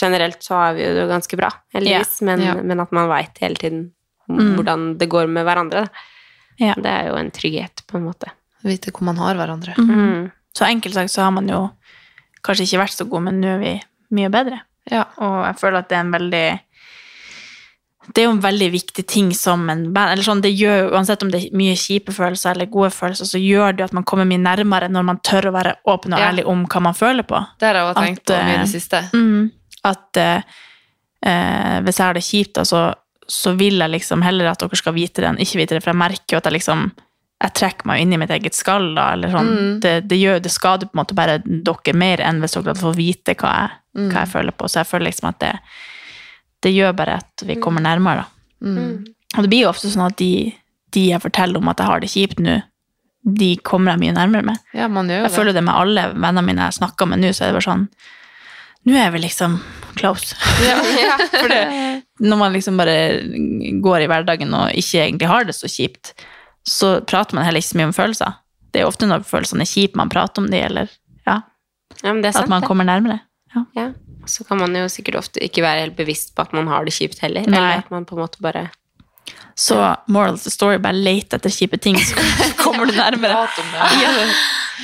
Generelt så har vi jo det ganske bra, heldigvis, men, men at man veit hele tiden Mm. hvordan det går med hverandre. da. Det er jo en trygghet, på en måte. Vite hvor man har hverandre. Mm. Så enkelt sagt så har man jo kanskje ikke vært så god, men nå er vi mye bedre. Ja. Og jeg føler at det er en veldig Det er jo en veldig viktig ting som en band eller sånn, det gjør, Uansett om det er mye kjipe følelser eller gode følelser, så gjør det jo at man kommer mye nærmere når man tør å være åpen og Ja. ærlig om hva man føler på. Det har jeg også tenkt At, på mye i eh, det siste. Mm, at uh, uh, hvis jeg har det kjipt, da, så, så vil jeg liksom heller at dere skal vite det enn ikke vite det, for jeg merker jo at jeg liksom jeg trekker meg inn i mitt eget skall, da, eller sånn. Mm. Det, det, gjør, det skader på en måte bare dere mer enn hvis dere hadde fått vite hva jeg, Mm. hva jeg føler på. Så jeg føler liksom at det, det gjør bare at vi kommer nærmere, da. Mm. Og det blir jo ofte sånn at de, de jeg forteller om at jeg har det kjipt nå, de kommer jeg mye nærmere med. Ja, man gjør Jeg det. føler det med alle vennene mine jeg snakker med nå, så er det bare sånn Nå er vi liksom close. Ja, For det, når man liksom bare går i hverdagen og ikke egentlig har det så kjipt, så prater man heller ikke så mye om følelser. Det er ofte når følelsene er kjipe man prater om de, eller ja, Ja, men det er sant, at man kommer nærmere. Ja. Så kan man jo sikkert ofte ikke være helt bevisst på at man har det kjipt heller. Nei. Eller at man på en måte bare Så moral of the story, bare lete etter kjipe ting, så kommer du nærmere. ja.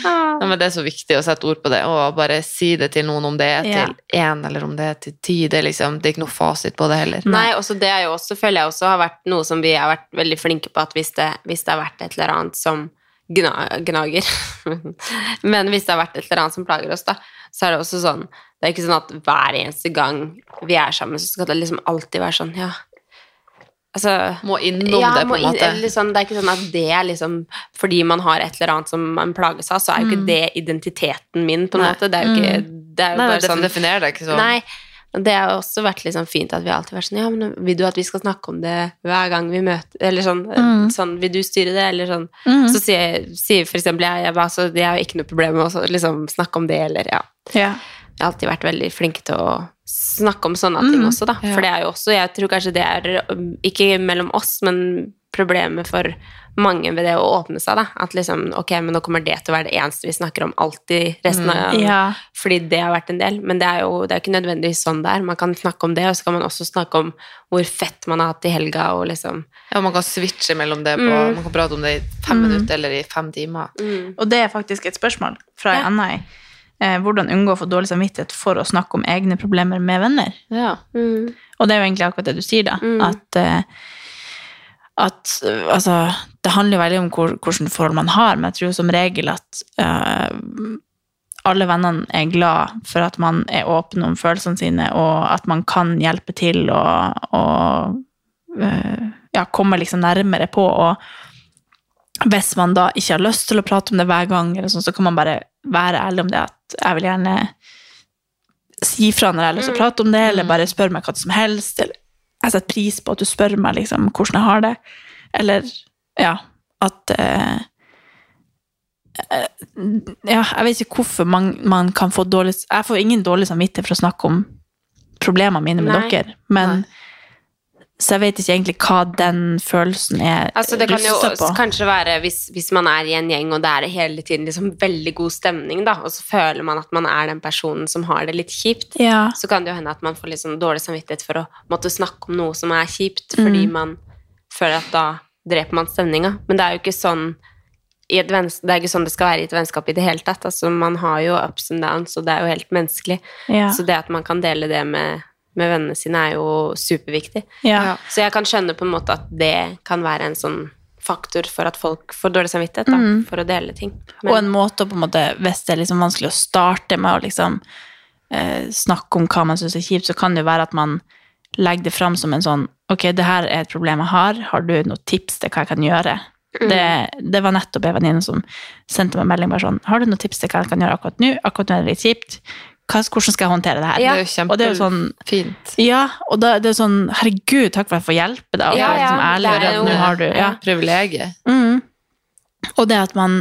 Ja, men det er så viktig å sette ord på det, og bare si det til noen om det er Ja. til én eller om det er til ti. Det er, liksom, det er ikke noe fasit på det heller. Nei, også det er jo også, føler jeg også har vært noe som vi har vært veldig flinke på, at hvis det, hvis det har vært et eller annet som gna, gnager Men hvis det har vært et eller annet som plager oss, da, så er det også sånn Det er ikke sånn at hver eneste gang vi er sammen, så skal det liksom alltid være sånn, ja Altså Må innom ja, det, på en måte. liksom, det er ikke sånn at det er liksom Fordi man har et eller annet som man plages av, så er jo ikke det identiteten min, på en Nei. måte. Det er jo ikke Det er jo Nei, bare det sånn definerer deg ikke sånn. Nei, Det har også vært liksom fint at vi alltid har vært sånn Ja, men vil du at vi skal snakke om det hver gang vi møter Eller sånn, Mm. sånn Vil du styre det? Eller sånn. Mm. Så sier, sier for eksempel jeg, jeg, bare, så jeg har ikke noe problem med å liksom snakke om det, eller ja. Ja. Jeg har alltid vært veldig flink til å snakke om sånne ting Mhm. også, da. For det er jo også Jeg tror kanskje det er um, ikke mellom oss, men problemet for mange ved det å åpne seg, da. At liksom Ok, men nå kommer det til å være det eneste vi snakker om alltid resten av Mm. Ja. Fordi det har vært en del. Men det er jo det er ikke nødvendigvis sånn det er. Man kan snakke om det, og så kan man også snakke om hvor fett man har hatt i helga, og liksom Ja, man kan switche mellom det på Mm. Man kan prate om det i fem Mm. minutter eller i fem timer. Og det er faktisk et spørsmål fra ja. NI. Eh, hvordan unngå å få dårlig samvittighet for å snakke om egne problemer med venner. Ja. Mm. Og det er jo egentlig akkurat det du sier, da. At, eh, at eh, altså, det handler jo veldig om hvor, hvilke forhold man har, men jeg tror som regel at eh, alle vennene er glad for at man er åpen om følelsene sine, og at man kan hjelpe til og, og eh, ja, komme liksom nærmere på. Og hvis man da ikke har lyst til å prate om det hver gang, eller sånn, så kan man bare være ærlig om det at jeg vil gjerne si fra når jeg har lyst til å prate om det, eller bare spørre meg hva som helst. Eller jeg setter pris på at du spør meg liksom, hvordan jeg har det. Eller ja, at eh, eh, Ja, jeg vet ikke hvorfor man, man kan få dårlig Jeg får ingen dårlig samvittighet for å snakke om problemene mine med Nei. dere, men så jeg vet ikke egentlig hva den følelsen er Altså Det kan jo på. kanskje være hvis, hvis man er i en gjeng, og det er hele tiden liksom veldig god stemning, da, og så føler man at man er den personen som har det litt kjipt, Ja. så kan det jo hende at man får litt sånn dårlig samvittighet for å måtte snakke om noe som er kjipt, fordi Mm. man føler at da dreper man stemninga. Men det er jo ikke sånn i et venns- det er ikke sånn det skal være i et vennskap i det hele tatt. Altså, man har jo ups and downs, og det er jo helt menneskelig. Ja. Så det at man kan dele det med, med vennene sine, er jo superviktig. Ja. Så jeg kan skjønne på en måte at det kan være en sånn faktor for at folk får dårlig samvittighet, da, Mm. for å dele ting. Og en måte å på en måte, hvis det er liksom vanskelig å starte med å liksom eh, snakke om hva man syns er kjipt, så kan det jo være at man legger det fram som en sånn Ok, det her er et problem jeg har, har du noen tips til hva jeg kan gjøre? Mm. Det, det var nettopp en venninne som sendte meg melding bare sånn Har du noen tips til hva jeg kan gjøre akkurat nå? Akkurat nå er det litt kjipt. Hva, hvordan skal jeg håndtere det her? Ja. Det er jo Og det er sånn kjempefint. Ja, og da, det er sånn Herregud, takk for at jeg får hjelpe deg. Ja, liksom ja, ærlig det er jo- har du ja. Privilegiet. Mm. Og det at man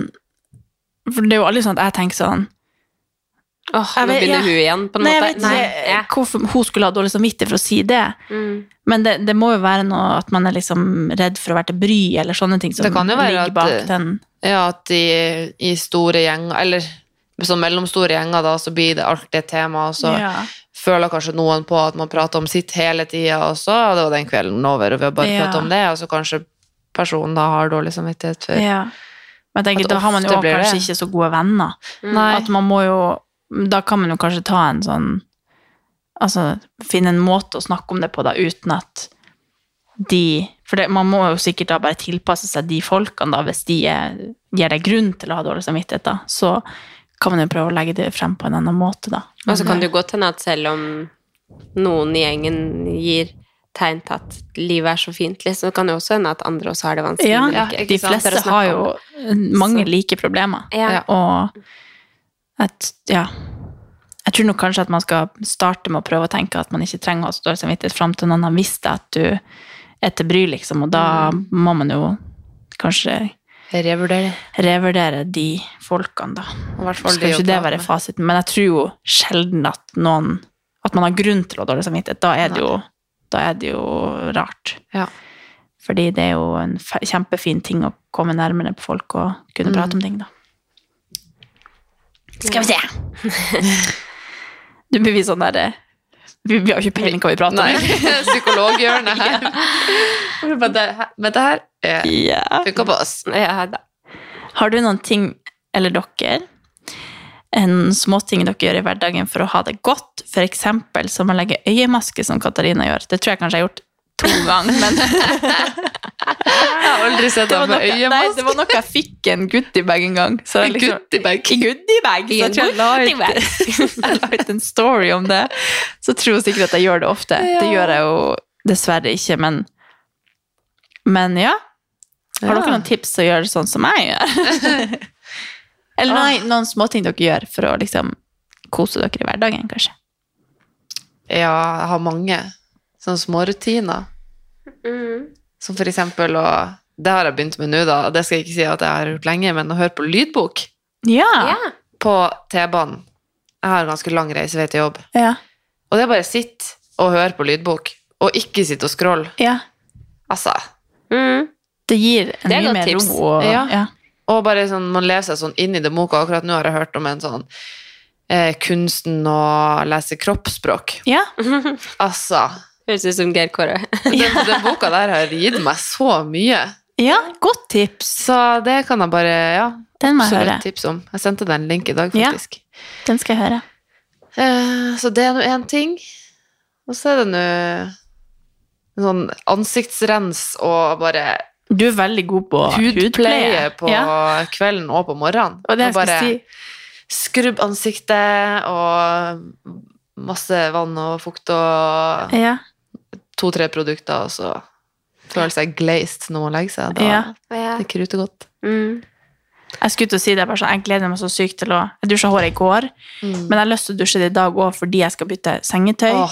For det er jo aldri sånn at jeg tenker sånn Åh, Jeg nå vet- begynner ja. hun igjen, på en Nei, jeg vet ikke ja. hvorfor hun skulle ha dårlig samvittighet for å si det. Mm. Men det, det må jo være noe at man er liksom redd for å være til bry, eller sånne ting som Det kan jo være at- den. Ja, at i, i store gjenger, eller sånn mellomstore gjenger, da, så blir det alltid et tema, og så Ja. føler kanskje noen på at man prater om sitt hele tida, og så det var den kvelden over, og vi har bare Ja. pratet om det, og så kanskje personen da har dårlig samvittighet for Ja. Men jeg tenker, da har man jo kanskje det. ikke så gode venner. Nei. At man må jo Da kan man jo kanskje ta en sånn Altså finne en måte å snakke om det på, da, uten at de For det, man må jo sikkert da bare tilpasse seg de folkene, da, hvis de er, gir deg grunn til å ha dårlig samvittighet, da. Så kan man jo prøve å legge det frem på en annen måte, da. Og så kan det jo godt hende at selv om noen i gjengen gir tegn til at livet er så fint, liksom, så kan det også hende at andre også har det vanskelig. ja, ja de fleste har jo mange Så- like problemer. Ja. Og at ja. Jeg tror nok kanskje at man skal starte med å prøve å tenke at man ikke trenger å ha så dårlig samvittighet fram til noen har visst at du er til bry, liksom. Og da Mm. må man jo kanskje revurdere. revurdere de folkene, da. I hvert fall Skal de ikke det være fasiten. Men jeg tror jo sjelden at noen At man har grunn til å ha dårlig samvittighet. Da er det jo, er det jo rart. Ja. Fordi det er jo en kjempefin ting å komme nærmere på folk og kunne Mm. prate om ting, da. Skal vi se! Du blir sånn derre vi, vi har ikke peiling hva vi prater om. psykologhjørnet her. Men det, men det her eh, funker på oss. Ja. Har du noen ting, eller dere, en småting dere gjør i hverdagen for å ha det godt? Eksempel som å legge øyemaske, som Katarina gjør. Det tror jeg kanskje jeg har gjort to ganger, men Jeg har aldri sett det deg med nei, det var noe jeg fikk en goodiebag en gang. Så jeg liksom, Goodiebag. I goodiebag! I Så en jeg tror jeg la ut, jeg la ut en story om det. Så tror jeg sikkert at jeg gjør det ofte. Det gjør jeg jo dessverre ikke, men Men ja. Har dere noen tips til å gjøre sånn som jeg gjør? Eller nei, noen småting dere gjør for å liksom kose dere i hverdagen, kanskje? Ja, jeg har mange sånne smårutiner. Som for eksempel å Det har jeg begynt med nå, da. og Det skal jeg ikke si at jeg har gjort lenge, men å høre på lydbok Ja. på T-banen. Jeg har en ganske lang reisevei til jobb. Ja. Og det er bare å sitte og høre på lydbok, og ikke sitte og scrolle. ja. Altså. Mm. Det gir en Det mye mer tips. ro. Og, Ja. ja. Og bare sånn, man lever seg sånn inn i det boka. Akkurat nå har jeg hørt om en sånn eh, kunsten å lese kroppsspråk. Ja. Altså. Høres ut som Geir Kåre. Den, den boka der har gitt meg så mye. ja, godt tips. Så det kan jeg bare Ja, Den må jeg høre. tips om. Jeg sendte deg en link i dag, faktisk. Ja. Den skal jeg høre. Uh, så det er nå én ting. Og så er det nå en sånn ansiktsrens og bare Du er veldig god på hudpleie på Ja. kvelden og på morgenen. Og det jeg Og skal si, skrubb ansiktet og masse vann og fukt og ja. To-tre produkter, og så føler seg glazed når man legger seg. Da Ja. det kruter godt. Mm. Jeg skulle til å si det, bare sånn, jeg gleder meg så sykt til å Jeg dusja håret i går, men jeg har lyst til å dusje det i dag òg fordi jeg skal bytte sengetøy. Å,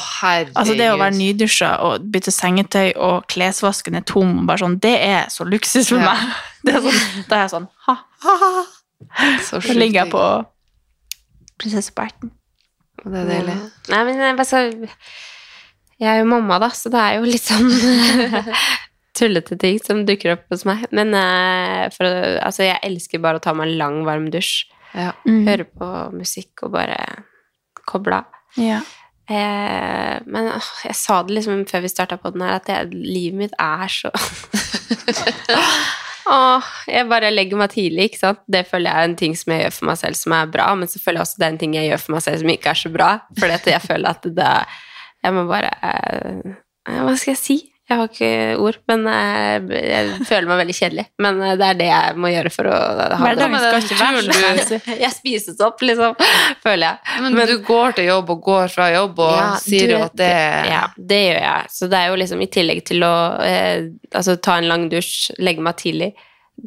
altså Det å være nydusja og bytte sengetøy og klesvasken er tom, bare sånn, det er så luksus for Ja. meg. Det er sånn, da er jeg sånn ha, ha, ha. Så Da ligger jeg digg. på erten. Det er deilig. Nei, men jeg, bare så- jeg er jo mamma, da, så det er jo litt sånn tullete ting som dukker opp hos meg. Men eh, for, altså, jeg elsker bare å ta meg en lang, varm dusj. Ja. Mm. Høre på musikk og bare koble av. Ja. Eh, men åh, jeg sa det liksom før vi starta på den her, at jeg, livet mitt er så Åh, jeg bare legger meg tidlig, ikke sant. Det føler jeg er en ting som jeg gjør for meg selv som er bra, men så føler jeg også det er en ting jeg gjør for meg selv som ikke er så bra. Fordi at jeg føler at det Jeg må bare eh, Hva skal jeg si? Jeg har ikke ord, men eh, jeg føler meg veldig kjedelig. Men eh, det er det jeg må gjøre for å ha det. det. skal ikke være. Jeg spises opp, liksom, føler jeg. Men, du går til jobb og går fra jobb og Ja, sier du- jo at det Ja, det gjør jeg. Så det er jo liksom i tillegg til å eh, altså, ta en lang dusj, legge meg tidlig,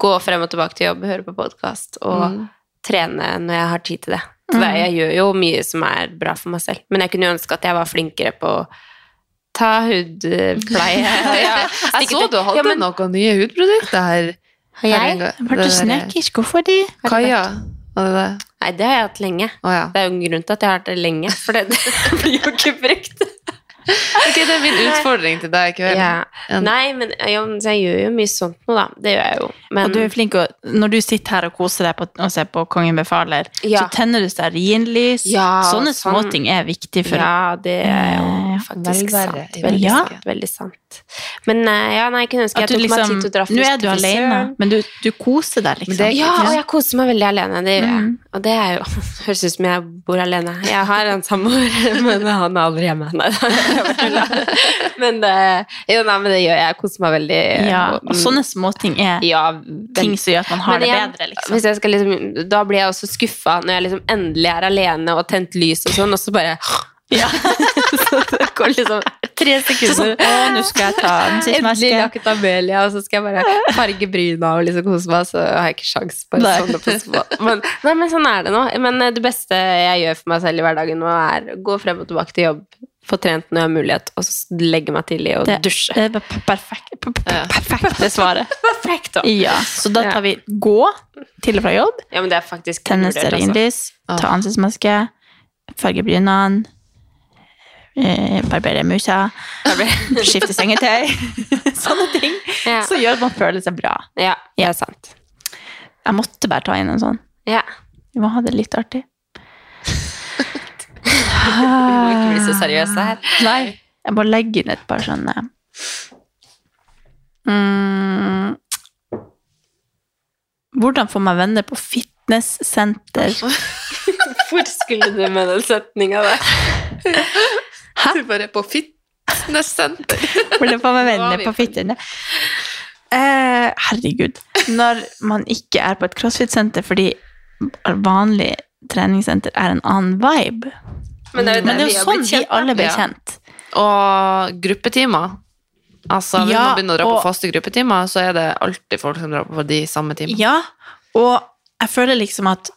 gå frem og tilbake til jobb, høre på podkast og Mm. trene når jeg har tid til det. Så det, jeg gjør jo mye som er bra for meg selv. Men jeg kunne jo ønske at jeg var flinkere på ta hudpleie. Ja, Jeg så du hadde Ja, men noen nye hudprodukter her. Har jeg? ble du snekkers. Hvorfor de? Kaja, det? Nei, det har jeg hatt lenge. Oh, ja. Det er jo en grunn til at jeg har hatt det lenge, for det, det blir jo ikke brukt. Ok, det er min utfordring til deg i kveld. Ja. Nei, men ja, jeg gjør jo mye sånt nå, da. Det gjør jeg jo. Men Og du er flink å, Når du sitter her og koser deg på, og ser på Kongen befaler, Ja. så tenner du stearinlys. Ja, Sånne sånn. småting er viktig for Ja, det er jo Eh, faktisk veldig, sant. Veldig, Ja. sant. veldig sant. Men eh, ja, nei, jeg kunne ønske at jeg du liksom, meg liksom, tid til å dra Nå er du alene, men du, du koser deg, liksom. det Ja, og jeg koser meg veldig alene. Det gjør jeg. Mm. Og det er jo Høres ut som jeg bor alene. Jeg har en samboer, men han er aldri hjemme. Nei, jeg tuller. Men det, jo, nei, men det gjør jeg. Jeg koser meg veldig. ja, og sånne småting er ja, ting som gjør at man har Men det bedre, liksom. Hvis jeg skal liksom, da blir jeg også skuffa når jeg liksom endelig er alene og tent lys og sånn, og så bare Ja. Så det går liksom tre sekunder. Sånn, å, nå skal jeg ta Endelig ansiktsmaske. Amelia, og så skal jeg bare farge bryna og liksom kose meg, så har jeg ikke sjans på Nei. sånn å passe. Men, nei, men sånn er det nå. Men eh, det beste jeg gjør for meg selv i hverdagen nå, er å gå frem og tilbake til jobb, få trent når jeg har mulighet, og så legge meg tidlig og Det, dusje. det er perfekt. perfekt, per- per- svaret. Perfekt, da. Ja, så da tar vi gå til og fra jobb, Ja, men det er faktisk tenne altså. stearinlys, ta ansiktsmaske, farge brynene, eh, barbere musa, skifte sengetøy. Sånne ting Ja. Så gjør at man føler seg bra. Ja, det er sant. Jeg måtte bare ta inn en sånn. Ja. Vi må ha det litt artig. Vi må ikke bli så seriøse her. Nei, jeg må legge inn et par sånne mm, Hvordan få meg venner på fitnesssenter? Hvor skulle du med den setninga der? Du bare på fitnesssenter. Hvordan få meg er venner på på- fitness? Eh, herregud. Når man ikke er på et crossfit-senter fordi vanlig treningssenter er en annen vibe. Men det er jo, Men det er jo sånn vi alle ble Ja. kjent. Og gruppetimer. Altså, Hvis Ja, man begynner å dra på og- faste gruppetimer, så er det alltid folk som drar på de samme timene. Ja, og jeg føler liksom at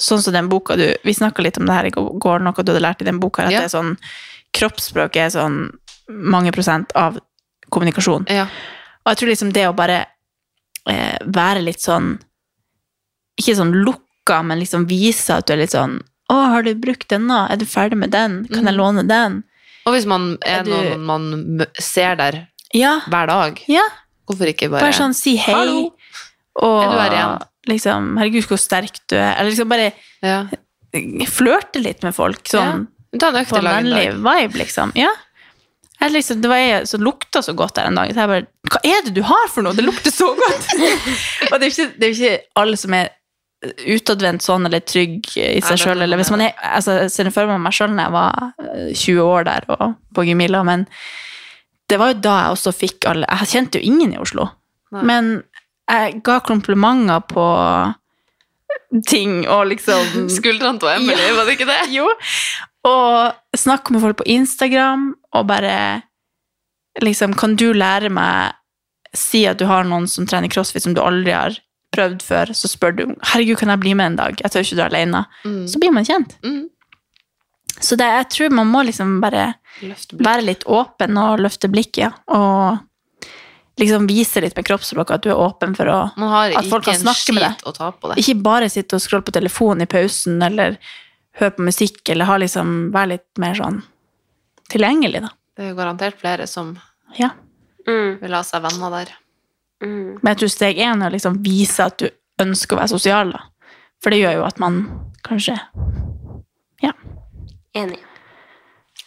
sånn som den boka du Vi snakka litt om det her i går, noe du hadde lært i den boka, at Ja. det er sånn kroppsspråk er sånn mange prosent av kommunikasjon. Ja. Og jeg tror liksom det å bare eh, være litt sånn Ikke sånn lukka, men liksom vise at du er litt sånn Å, har du brukt den nå? Er du ferdig med den? Kan jeg Mm. låne den? Og hvis man er, Er du- noen man ser der Ja. hver dag, ja. hvorfor ikke bare, Bare sånn si hei. Hallo. Og Er du her igjen? liksom Herregud, hvor sterk du er. Eller liksom bare Ja. flørte litt med folk. Sånn på en vennlig vibe, liksom. Ja. Liksom, det var jeg som lukta så godt der en dag. Så jeg bare Hva er det du har for noe? Det lukter så godt! og det er jo ikke, ikke alle som er utadvendt sånn eller trygg i seg det sjøl. Eller hvis man er altså, Jeg ser for meg meg sjøl da jeg var eh, 20 år der og på Gemilla, men det var jo da jeg også fikk alle Jeg kjente jo ingen i Oslo. Nei. Men jeg ga komplimenter på ting og liksom Skuldrene til Emily, Ja. var det ikke det? Jo. Og snakke med folk på Instagram og bare liksom Kan du lære meg Si at du har noen som trener crossfit som du aldri har prøvd før, så spør du Herregud, kan jeg bli med en dag? Jeg tør ikke dra alene. Mm. Så blir man kjent. Mm. Så det, jeg tror man må liksom bare være litt åpen og løfte blikket. Og liksom vise litt med kroppsspråket at du er åpen for å At folk kan snakke med deg. å ta på det. ikke bare sitte og scrolle på telefonen i pausen, eller høre på musikk, eller ha liksom, være litt mer sånn tilgjengelig, da. Det er jo garantert flere som Ja. Mm. vil ha seg venner der. Mm. Men jeg tror steg én er å liksom vise at du ønsker å være sosial, da. For det gjør jo at man kanskje Ja. Enig.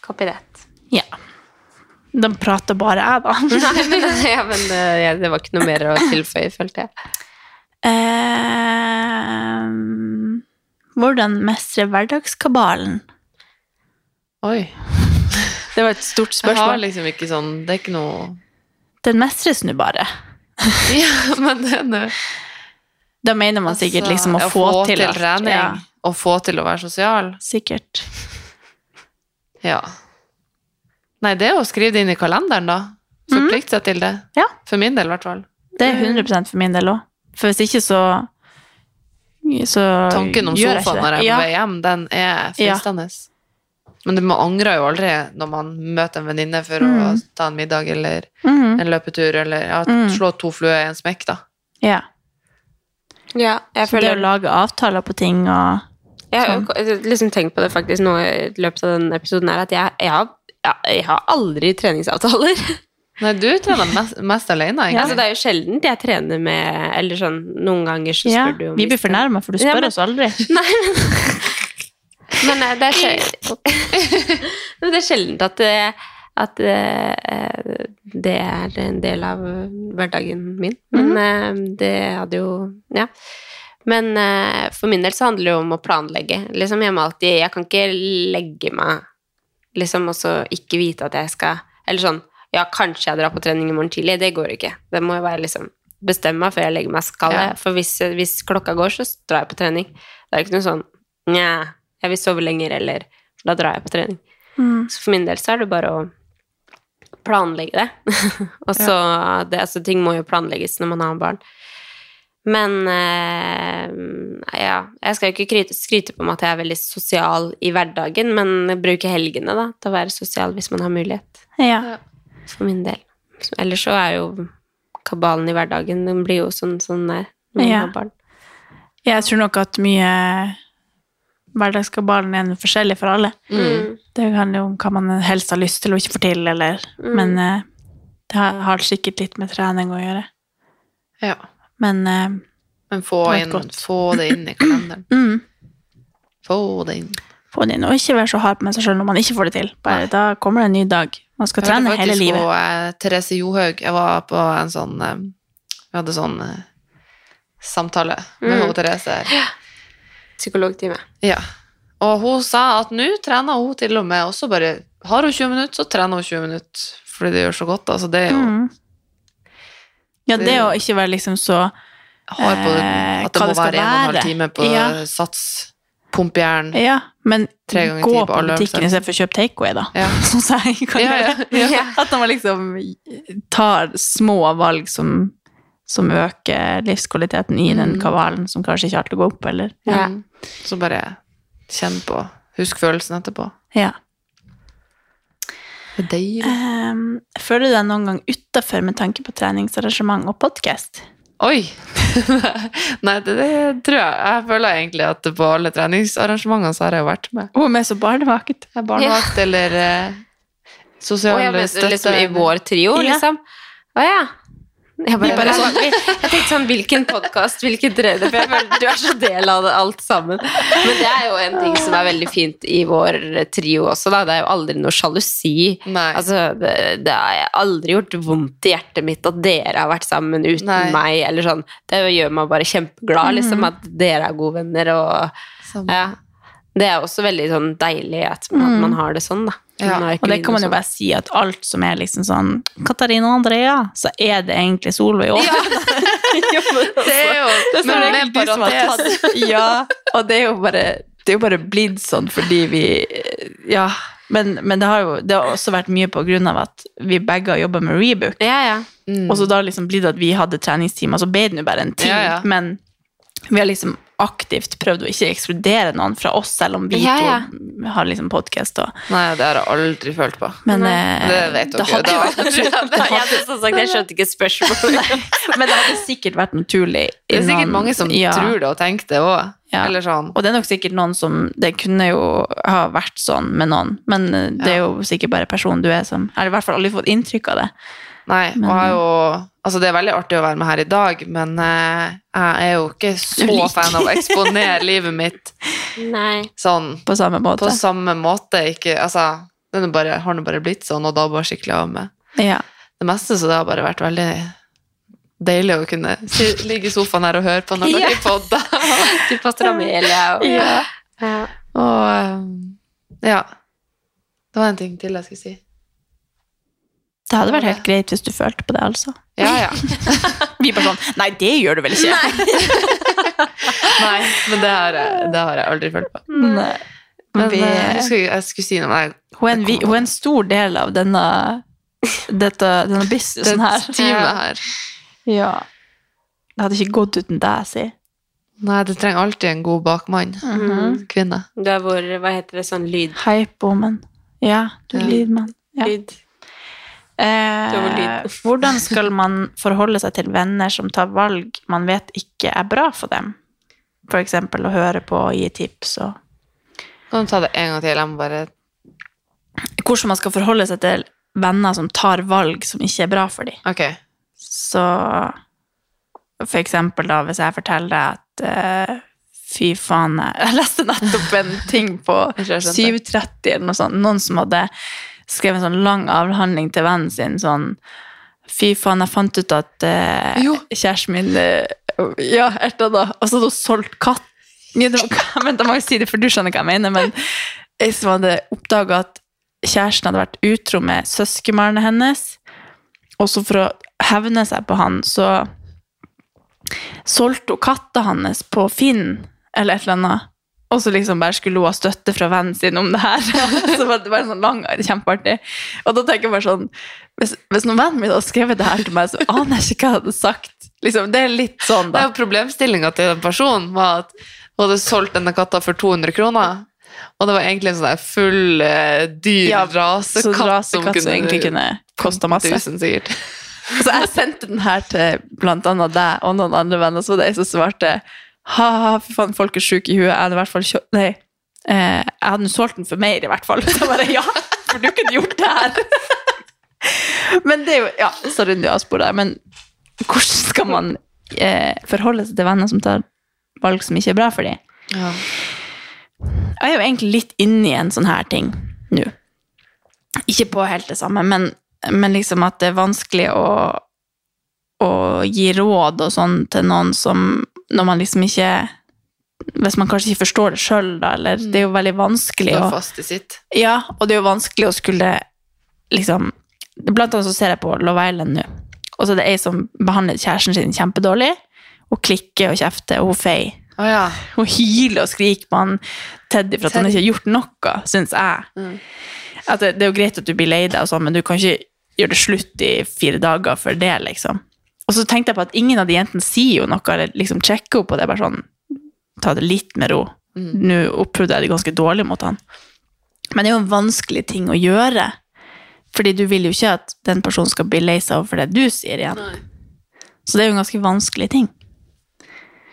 Copy that. Ja. De prater bare jeg, da. Nei, men, ja, men ja, det var ikke noe mer å tilføye, følte jeg. Eh, hvordan mestre hverdagskabalen? Oi. Det var et stort Jeg har spørsmål. liksom ikke sånn Det er ikke noe Den mestres nå bare. Ja, men det er Da mener man sikkert Altså, liksom å, få, til, til trening. Ja, Og få til å være sosial. sikkert. Ja. Nei, det er å skrive det inn i kalenderen, da. Forplikte seg til det. Ja. For min del, i hvert fall. Det er 100 for min del òg. For hvis ikke, så så Tanken om sofaen når jeg er på vei hjem, den er fristende. Men man angrer jo aldri når man møter en venninne for å Mm. ta en middag eller mm. en løpetur, eller ja, Mm. slå to fluer i en smekk, da. ja. Ja, jeg Så det å lage avtaler på ting og Jeg har liksom tenkt på det faktisk nå i løpet av denne episoden her, at jeg, jeg, har, ja, jeg har aldri treningsavtaler. Nei, du trener mest, mest alene, egentlig. Altså, det er jo sjelden jeg trener med Eller sånn, noen ganger så Ja, spør du om vi blir fornærma, for du Ja, spør men- oss aldri. Men eh, det er sjelden det er sjelden at det, at eh, det er en del av hverdagen min. Men mm. eh, det hadde jo Ja. Men eh, for min del så handler det jo om å planlegge. Liksom Jeg må alltid Jeg kan ikke legge meg liksom og så ikke vite at jeg skal Eller sånn Ja, kanskje jeg drar på trening i morgen tidlig. Det går ikke. Det må jo være liksom Bestemme meg før jeg legger meg. Skal Ja. For hvis, hvis klokka går, så drar jeg på trening. Det er ikke noe sånn Nja, jeg vil sove lenger, eller Da drar jeg på trening. Mm. Så for min del så er det bare å planlegge det. og så det, altså, Ting må jo planlegges når man har barn. Men eh, ja, jeg skal jo ikke skryte, skryte på meg at jeg er veldig sosial i hverdagen, men bruke helgene da, til å være sosial hvis man har mulighet. Ja. For min del. Ellers så er jo kabalen i hverdagen Den blir jo sånn sånn der når man Ja. har barn. Jeg tror nok at mye hverdagskabalen er forskjellig for alle. Mm. Det handler jo om hva man helst har lyst til og ikke får til, eller Mm. Men eh, det har, sikkert litt med trening å gjøre. Ja. Men eh, Men få, Det inn, få det inn i kalenderen. mm, Få det inn. få det inn. Og ikke være så hard med seg sjøl når man ikke får det til. Bare, da kommer det en ny dag. Man skal Jeg hørte trene hele faktisk livet. på eh, Therese Johaug. Jeg var på en sånn Vi hadde sånn samtale med Mm. Therese her. Psykologtime. Ja. Og hun sa at nå trener hun til og med også bare Har hun 20 minutter, så trener hun 20 minutter. Fordi det gjør så godt. Altså, det er jo Mm. Ja, det Det- å ikke være liksom så hard på eh, at det må det være en og en halv time på Ja. sats. Pumpejern. Ja, men gå på butikken istedenfor å kjøpe takeaway, da. Ja. Sånn som jeg kan Ja, ja, gjøre. ja. At man liksom tar små valg som, som øker livskvaliteten i den kavalen som kanskje ikke alltid går opp, eller Ja. ja. Så bare kjenn på Husk følelsen etterpå. Ja. Det er deilig. Um, føler du deg noen gang utafor med tanke på treningsarrangement og podkast? Oi! Nei, det, det tror jeg. Jeg føler egentlig at på alle treningsarrangementene så har jeg jo vært med. Hun er så barnevakt. Jeg er barnevakt eller eh, Og sosial støtte. liksom i vår trio, Ja. liksom. Å ja. Jeg, bare, bare sånn, jeg tenkte sånn, hvilken podkast, hvilken tredje For jeg føler du er så del av det alt sammen. Men det er jo en ting som er veldig fint i vår trio også, da. Det er jo aldri noe sjalusi. Altså, det, det har aldri gjort vondt i hjertet mitt at dere har vært sammen uten Nei. meg. Eller sånn. Det gjør meg bare kjempeglad, liksom, at dere er gode venner. Og, ja. Det er også veldig sånn deilig at, at man har det sånn, da. Ja, Og det kan man jo bare si at alt som er liksom sånn Katarina og Andrea, så er det egentlig Solveig òg. Det er jo Det er men sånn du som parentes. Ja, og det er jo bare, det er jo bare blitt sånn fordi vi Ja. Men, men det har jo det har også vært mye på grunn av at vi begge har jobba med Rebook. sånn. Ja, ja. Mm. Og så da liksom blitt at vi hadde treningstimer, så ble det jo bare en. Ja, ja. Men vi har liksom aktivt prøvd å ikke ekskludere noen fra oss, selv om vi Ja, ja. to har liksom podkast. Nei, det har jeg aldri følt på. Men eh, Det vet dere det hadde jo. Det har sagt, jeg skjønte ikke spørsmålet. Men det hadde sikkert vært naturlig. Det er sikkert mange som ja. tror det og tenker det òg. Ja. Eller sånn. Og det er nok sikkert noen som Det kunne jo ha vært sånn med noen, men eh, det er jo sikkert bare personen du er som Jeg har i hvert fall aldri fått inntrykk av det. Nei, Men- og er jo Altså, det er veldig artig å være med her i dag, men eh, jeg er jo ikke så fan av å eksponere livet mitt Nei. sånn På samme måte. på samme måte. Ikke Altså, det bare, har nå bare blitt sånn, og da bare skikkelig av med Ja. det meste, så det har bare vært veldig deilig å kunne ligge i sofaen her og høre på når Ja. dere podder. Du passer Amelia og Ja. Ja. Og eh, ja. Det var en ting til jeg skulle si. Det hadde vært helt greit hvis du følte på det, altså. Ja, ja. Vi bare sånn Nei, det gjør du vel ikke? Nei, Nei men det har, jeg, det har jeg aldri følt på. Nei. Men vi, eh, jeg, skulle, jeg skulle si noe, men deg. hun, en, hun er en stor del av denne, dette, denne businessen her. Dette teamet her. Ja. Det hadde ikke gått uten deg, si. Nei, det trenger alltid en god bakmann. Mhm. Kvinne. Du er vår, hva heter det, sånn lyd... Hype-woman. Ja, du er Ja. lydmann. Ja. lyd. Eh, hvordan skal man forholde seg til venner som tar valg man vet ikke er bra for dem? Eksempel å høre på og gi tips og Kan du ta det en gang til? Jeg må bare Hvordan man skal forholde seg til venner som tar valg som ikke er bra for dem. Ok. Så for eksempel da, hvis jeg forteller deg at eh, fy faen, jeg leste nettopp en ting på Jeg tror jeg skjønte. 730 eller noe sånt, noen som hadde skrevet en sånn lang avhandling til vennen sin, sånn fy faen, jeg fant ut at eh, Jo. kjæresten min eh, ja, et eller annet, og så hadde hun solgt katt. Ja, det Vent, jeg må jo si det, for du skjønner hva jeg mener, men jeg som hadde oppdaget at kjæresten hadde vært utro med søskenbarnet hennes, og så for å hevne seg på han, så solgte hun katta hans på Finn, eller et eller annet. Og så liksom bare skulle hun ha støtte fra vennen sin om det her. så var det bare sånn lang, kjempeartig. Og da tenker jeg bare sånn, hvis, hvis noen vennen min hadde skrevet det her til meg, så aner jeg ikke hva jeg hadde sagt. Liksom, det er litt sånn da. Det er jo Problemstillinga til den personen var at hun hadde solgt denne katta for 200 kroner. Og det var egentlig en sånn full, eh, dyr Ja, rasekatt. Rasekatt som egentlig kunne kosta masse. Tusen, sikkert. Så jeg sendte den her til blant annet deg og noen andre venner, så var det jeg som svarte ha-ha, fy faen, folk er syke i huet. Jeg hadde i hvert fall kjøpt Nei, eh, jeg hadde solgt den for mer, i hvert fall. Så bare ja, for du kunne gjort det her. Men det er jo Ja, sorry, du avsporer der, men hvordan skal man eh, forholde seg til venner som tar valg som ikke er bra for dem? Ja. Jeg er jo egentlig litt inne i en sånn her ting nå. Ikke på helt det samme, men, men liksom at det er vanskelig å, å gi råd og sånn til noen som Når man liksom ikke Hvis man kanskje ikke forstår det sjøl, da, eller Det er jo veldig vanskelig Stå fast i sitt. Ja, og det er jo vanskelig å skulle liksom Blant annet så ser jeg på Love Island nå, og så er det ei som behandler kjæresten sin kjempedårlig, Hun klikker og kjefter, og hun feier. Å ja. Hun hyler og skriker på han Teddy for at han ikke har gjort noe, syns jeg. Mm. Det, det er jo greit at du blir lei deg, og sånn, men du kan ikke gjøre det slutt i fire dager for det, liksom. Og så tenkte jeg på at ingen av de jentene sier jo noe, eller liksom sjekker opp på det. bare sånn, Ta det litt med ro. Mm. Nå oppfordrer jeg det ganske dårlig mot han. Men det er jo en vanskelig ting å gjøre. Fordi du vil jo ikke at den personen skal bli lei seg over det du sier igjen. Så det er jo en ganske vanskelig ting.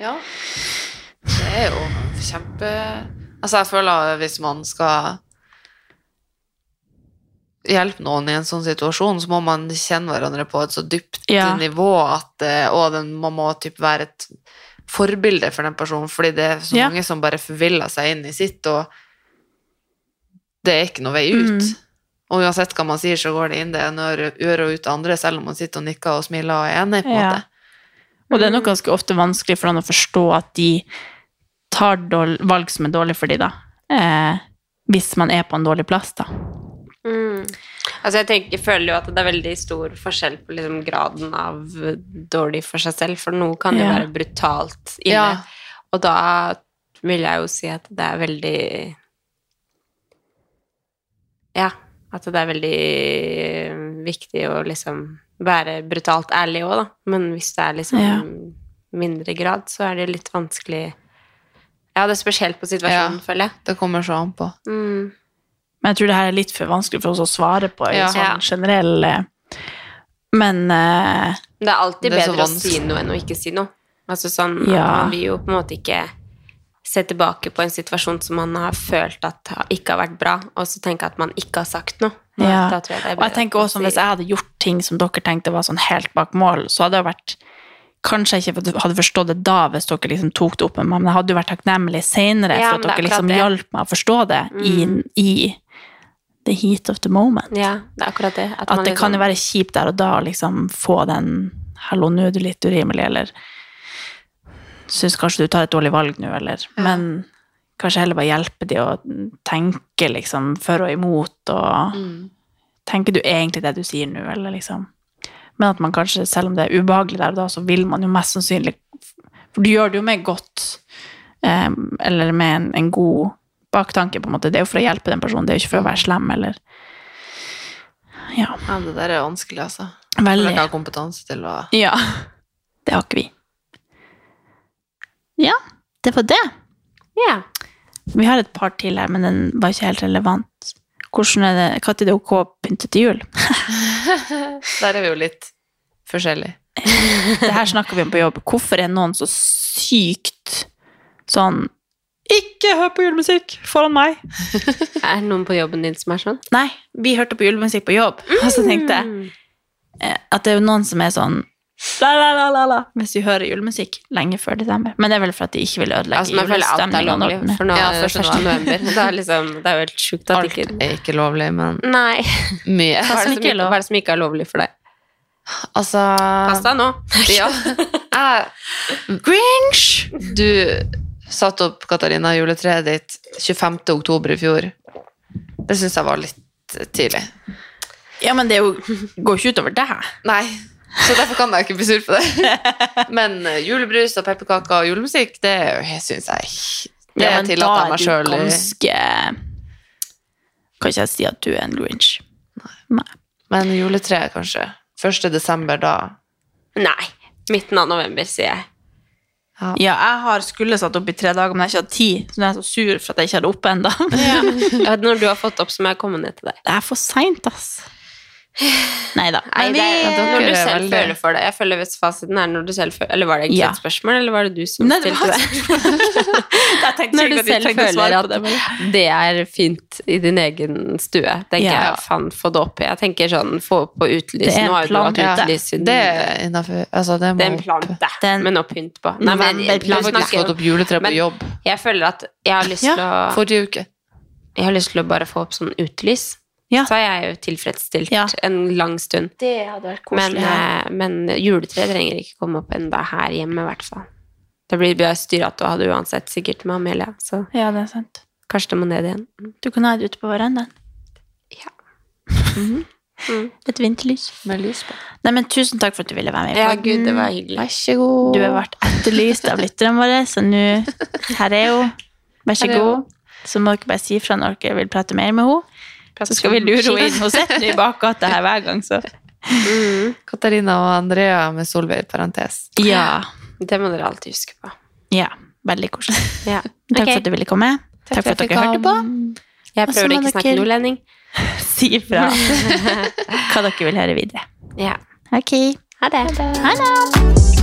Ja. Det er jo kjempe Altså, jeg føler at hvis man skal hjelpe noen i en sånn situasjon, så må man kjenne hverandre på et så dypt Ja. nivå at eh, Og den, man må typ være et forbilde for den personen, fordi det er så Ja. mange som bare forviller seg inn i sitt, og det er ikke noe vei ut. Mm. Og uansett hva man sier, så går det inn det ene øret og ut det andre, selv om man sitter og nikker og smiler og er enig, på en Ja. måte. Og det er nok ganske ofte vanskelig for han å forstå at de tar valg som er dårlig for de da. Eh, hvis man er på en dårlig plass, da. Mm. Altså jeg, tenker, jeg føler jo at det er veldig stor forskjell på liksom graden av dårlig for seg selv, for noe kan jo Ja. være brutalt inne. Ja. Og da vil jeg jo si at det er veldig Ja, at det er veldig viktig å liksom være brutalt ærlig òg, da. Men hvis det er liksom Ja. mindre grad, så er det litt vanskelig Ja, det er spesielt på situasjonen, Ja. føler jeg. Det kommer så an på. Mm. Men jeg tror det her er litt for vanskelig for oss å svare på i Ja. sånn Ja. generell eh, Men uh, Det er alltid Det er bedre å si noe enn å ikke si noe. Altså sånn, Ja. Man vil jo på en måte ikke se tilbake på en situasjon som man har følt at ikke har vært bra, og så tenke at man ikke har sagt noe. Ja. Da tror jeg det er Og jeg tenker å også si- Hvis jeg hadde gjort ting som dere tenkte var sånn helt bak mål, så hadde det vært Kanskje jeg ikke hadde forstått det da, hvis dere liksom tok det opp med meg, men jeg hadde jo vært takknemlig senere Ja, for at er dere liksom det. hjalp meg å forstå det i, i the heat of the moment. Ja, det er akkurat det. At, At det kan jo liksom- være kjipt der og da å liksom få den 'hallo, nå er du litt urimelig', eller 'syns kanskje du tar et dårlig valg nå', eller Men kanskje heller bare hjelpe de å tenke liksom for og imot, og Mm. tenker du egentlig det du sier nå, eller liksom Men at man kanskje, selv om det er ubehagelig der og da, så vil man jo mest sannsynlig For du gjør det jo med godt, um, eller med en, en god baktanke, på en måte. Det er jo for å hjelpe den personen, det er jo ikke for å være slem, eller Ja. Ja, det der er vanskelig, altså. Veldig. For ikke har kompetanse til å Ja. Det har ikke vi. Ja, det var det. Ja. Vi har et par til her, men den var ikke helt relevant. Hvordan er det, Når er det ok å pynte til jul? Der er vi jo litt forskjellige. Det her snakker vi om på jobb. Hvorfor er noen så sykt sånn Ikke hør på julemusikk foran meg! Er det noen på jobben din som er sånn? Nei, vi hørte på julemusikk på jobb, og så tenkte jeg eh, at det er jo noen som er sånn la, la, la, la, la, hvis de hører julemusikk lenge før desember. Men det er vel for at de ikke vil ødelegge Altså, alt julestemninga. for nå Ja, er det 1. november. Det er liksom, det er jo helt sjukt at Alt ikke er ikke lovlig, men Nei. mye. Hva er, det som ikke er lov? hva er det som ikke er lovlig for deg? Altså Pass deg nå. Ja. Grinch! Du satte opp Katarina juletreet ditt 25. oktober i fjor. Det syns jeg var litt tidlig. Ja, men det jo, går ikke utover deg. Nei, så derfor kan jeg ikke bli sur på det. Men eh, julebrus og pepperkaker og julemusikk, det syns jeg Det Ja, tillater jeg meg Da er du ganske Kan ikke jeg si at du er en grinch. Nei. Men juletreet, kanskje. 1. desember, da Nei. Midten av november, sier jeg. Ja, jeg har skulle satt opp i tre dager, men jeg har ikke hatt tid. Så nå er jeg så sur for at jeg ikke har det oppe ennå. Ja, når du har fått opp, så må jeg komme ned til deg. Det er for seint, ass. Nei da. Men vi- når du selv veldig- føler for det. Jeg føler hvis fasiten er når du selv føler Eller var det egentlig Ja. et spørsmål, eller var det du som Nei, det stilte det? Når du selv føler at det. Det er fint i din egen stue, tenker Ja. jeg. Faen, få det opp. Jeg tenker sånn, få på utlys. Det er en Nå har jo du plan hatt siden Det er innafor. Altså, det Det er en plante, Det en- men å pynte på. Nei, men, jeg, fått snakker, opp juletre på jobb jeg føler at jeg har lyst Ja, til å forrige uke. Jeg har lyst til å bare få opp sånn utelys. Ja. Så er jeg jo tilfredsstilt Ja. en lang stund. Det hadde vært Men, koselig. ja. eh, men juletreet trenger ikke komme opp enda her hjemme, i hvert fall. Det blir bare styr at du hadde uansett, sikkert med Amelia. Så ja, det er sant. kanskje det må ned igjen. Du kan ha det ute på verandaen. Ja. Mm. Et vinterlys. Med lys på. Nei, men tusen takk for at du ville være med. Ja, gud, det var hyggelig. Vær så god. Du har vært etterlyst av lytterne våre, så nå Her er hun. Vær så god. Så må dere bare si fra når dere vil prate mer med henne. Så skal vi lure henne inn. Hun sitter i bakgata her hver gang, så Katarina og Andrea med Solveig, parentes. Ja. Det må dere alltid huske på. ja. Veldig koselig. Ja. Takk okay. for at du ville komme. Takk, for at dere hørte på. Jeg prøver å ikke å snakke dere- nordlending. si ifra hva dere vil høre videre. Ja. Ok. Ha det. Ha det.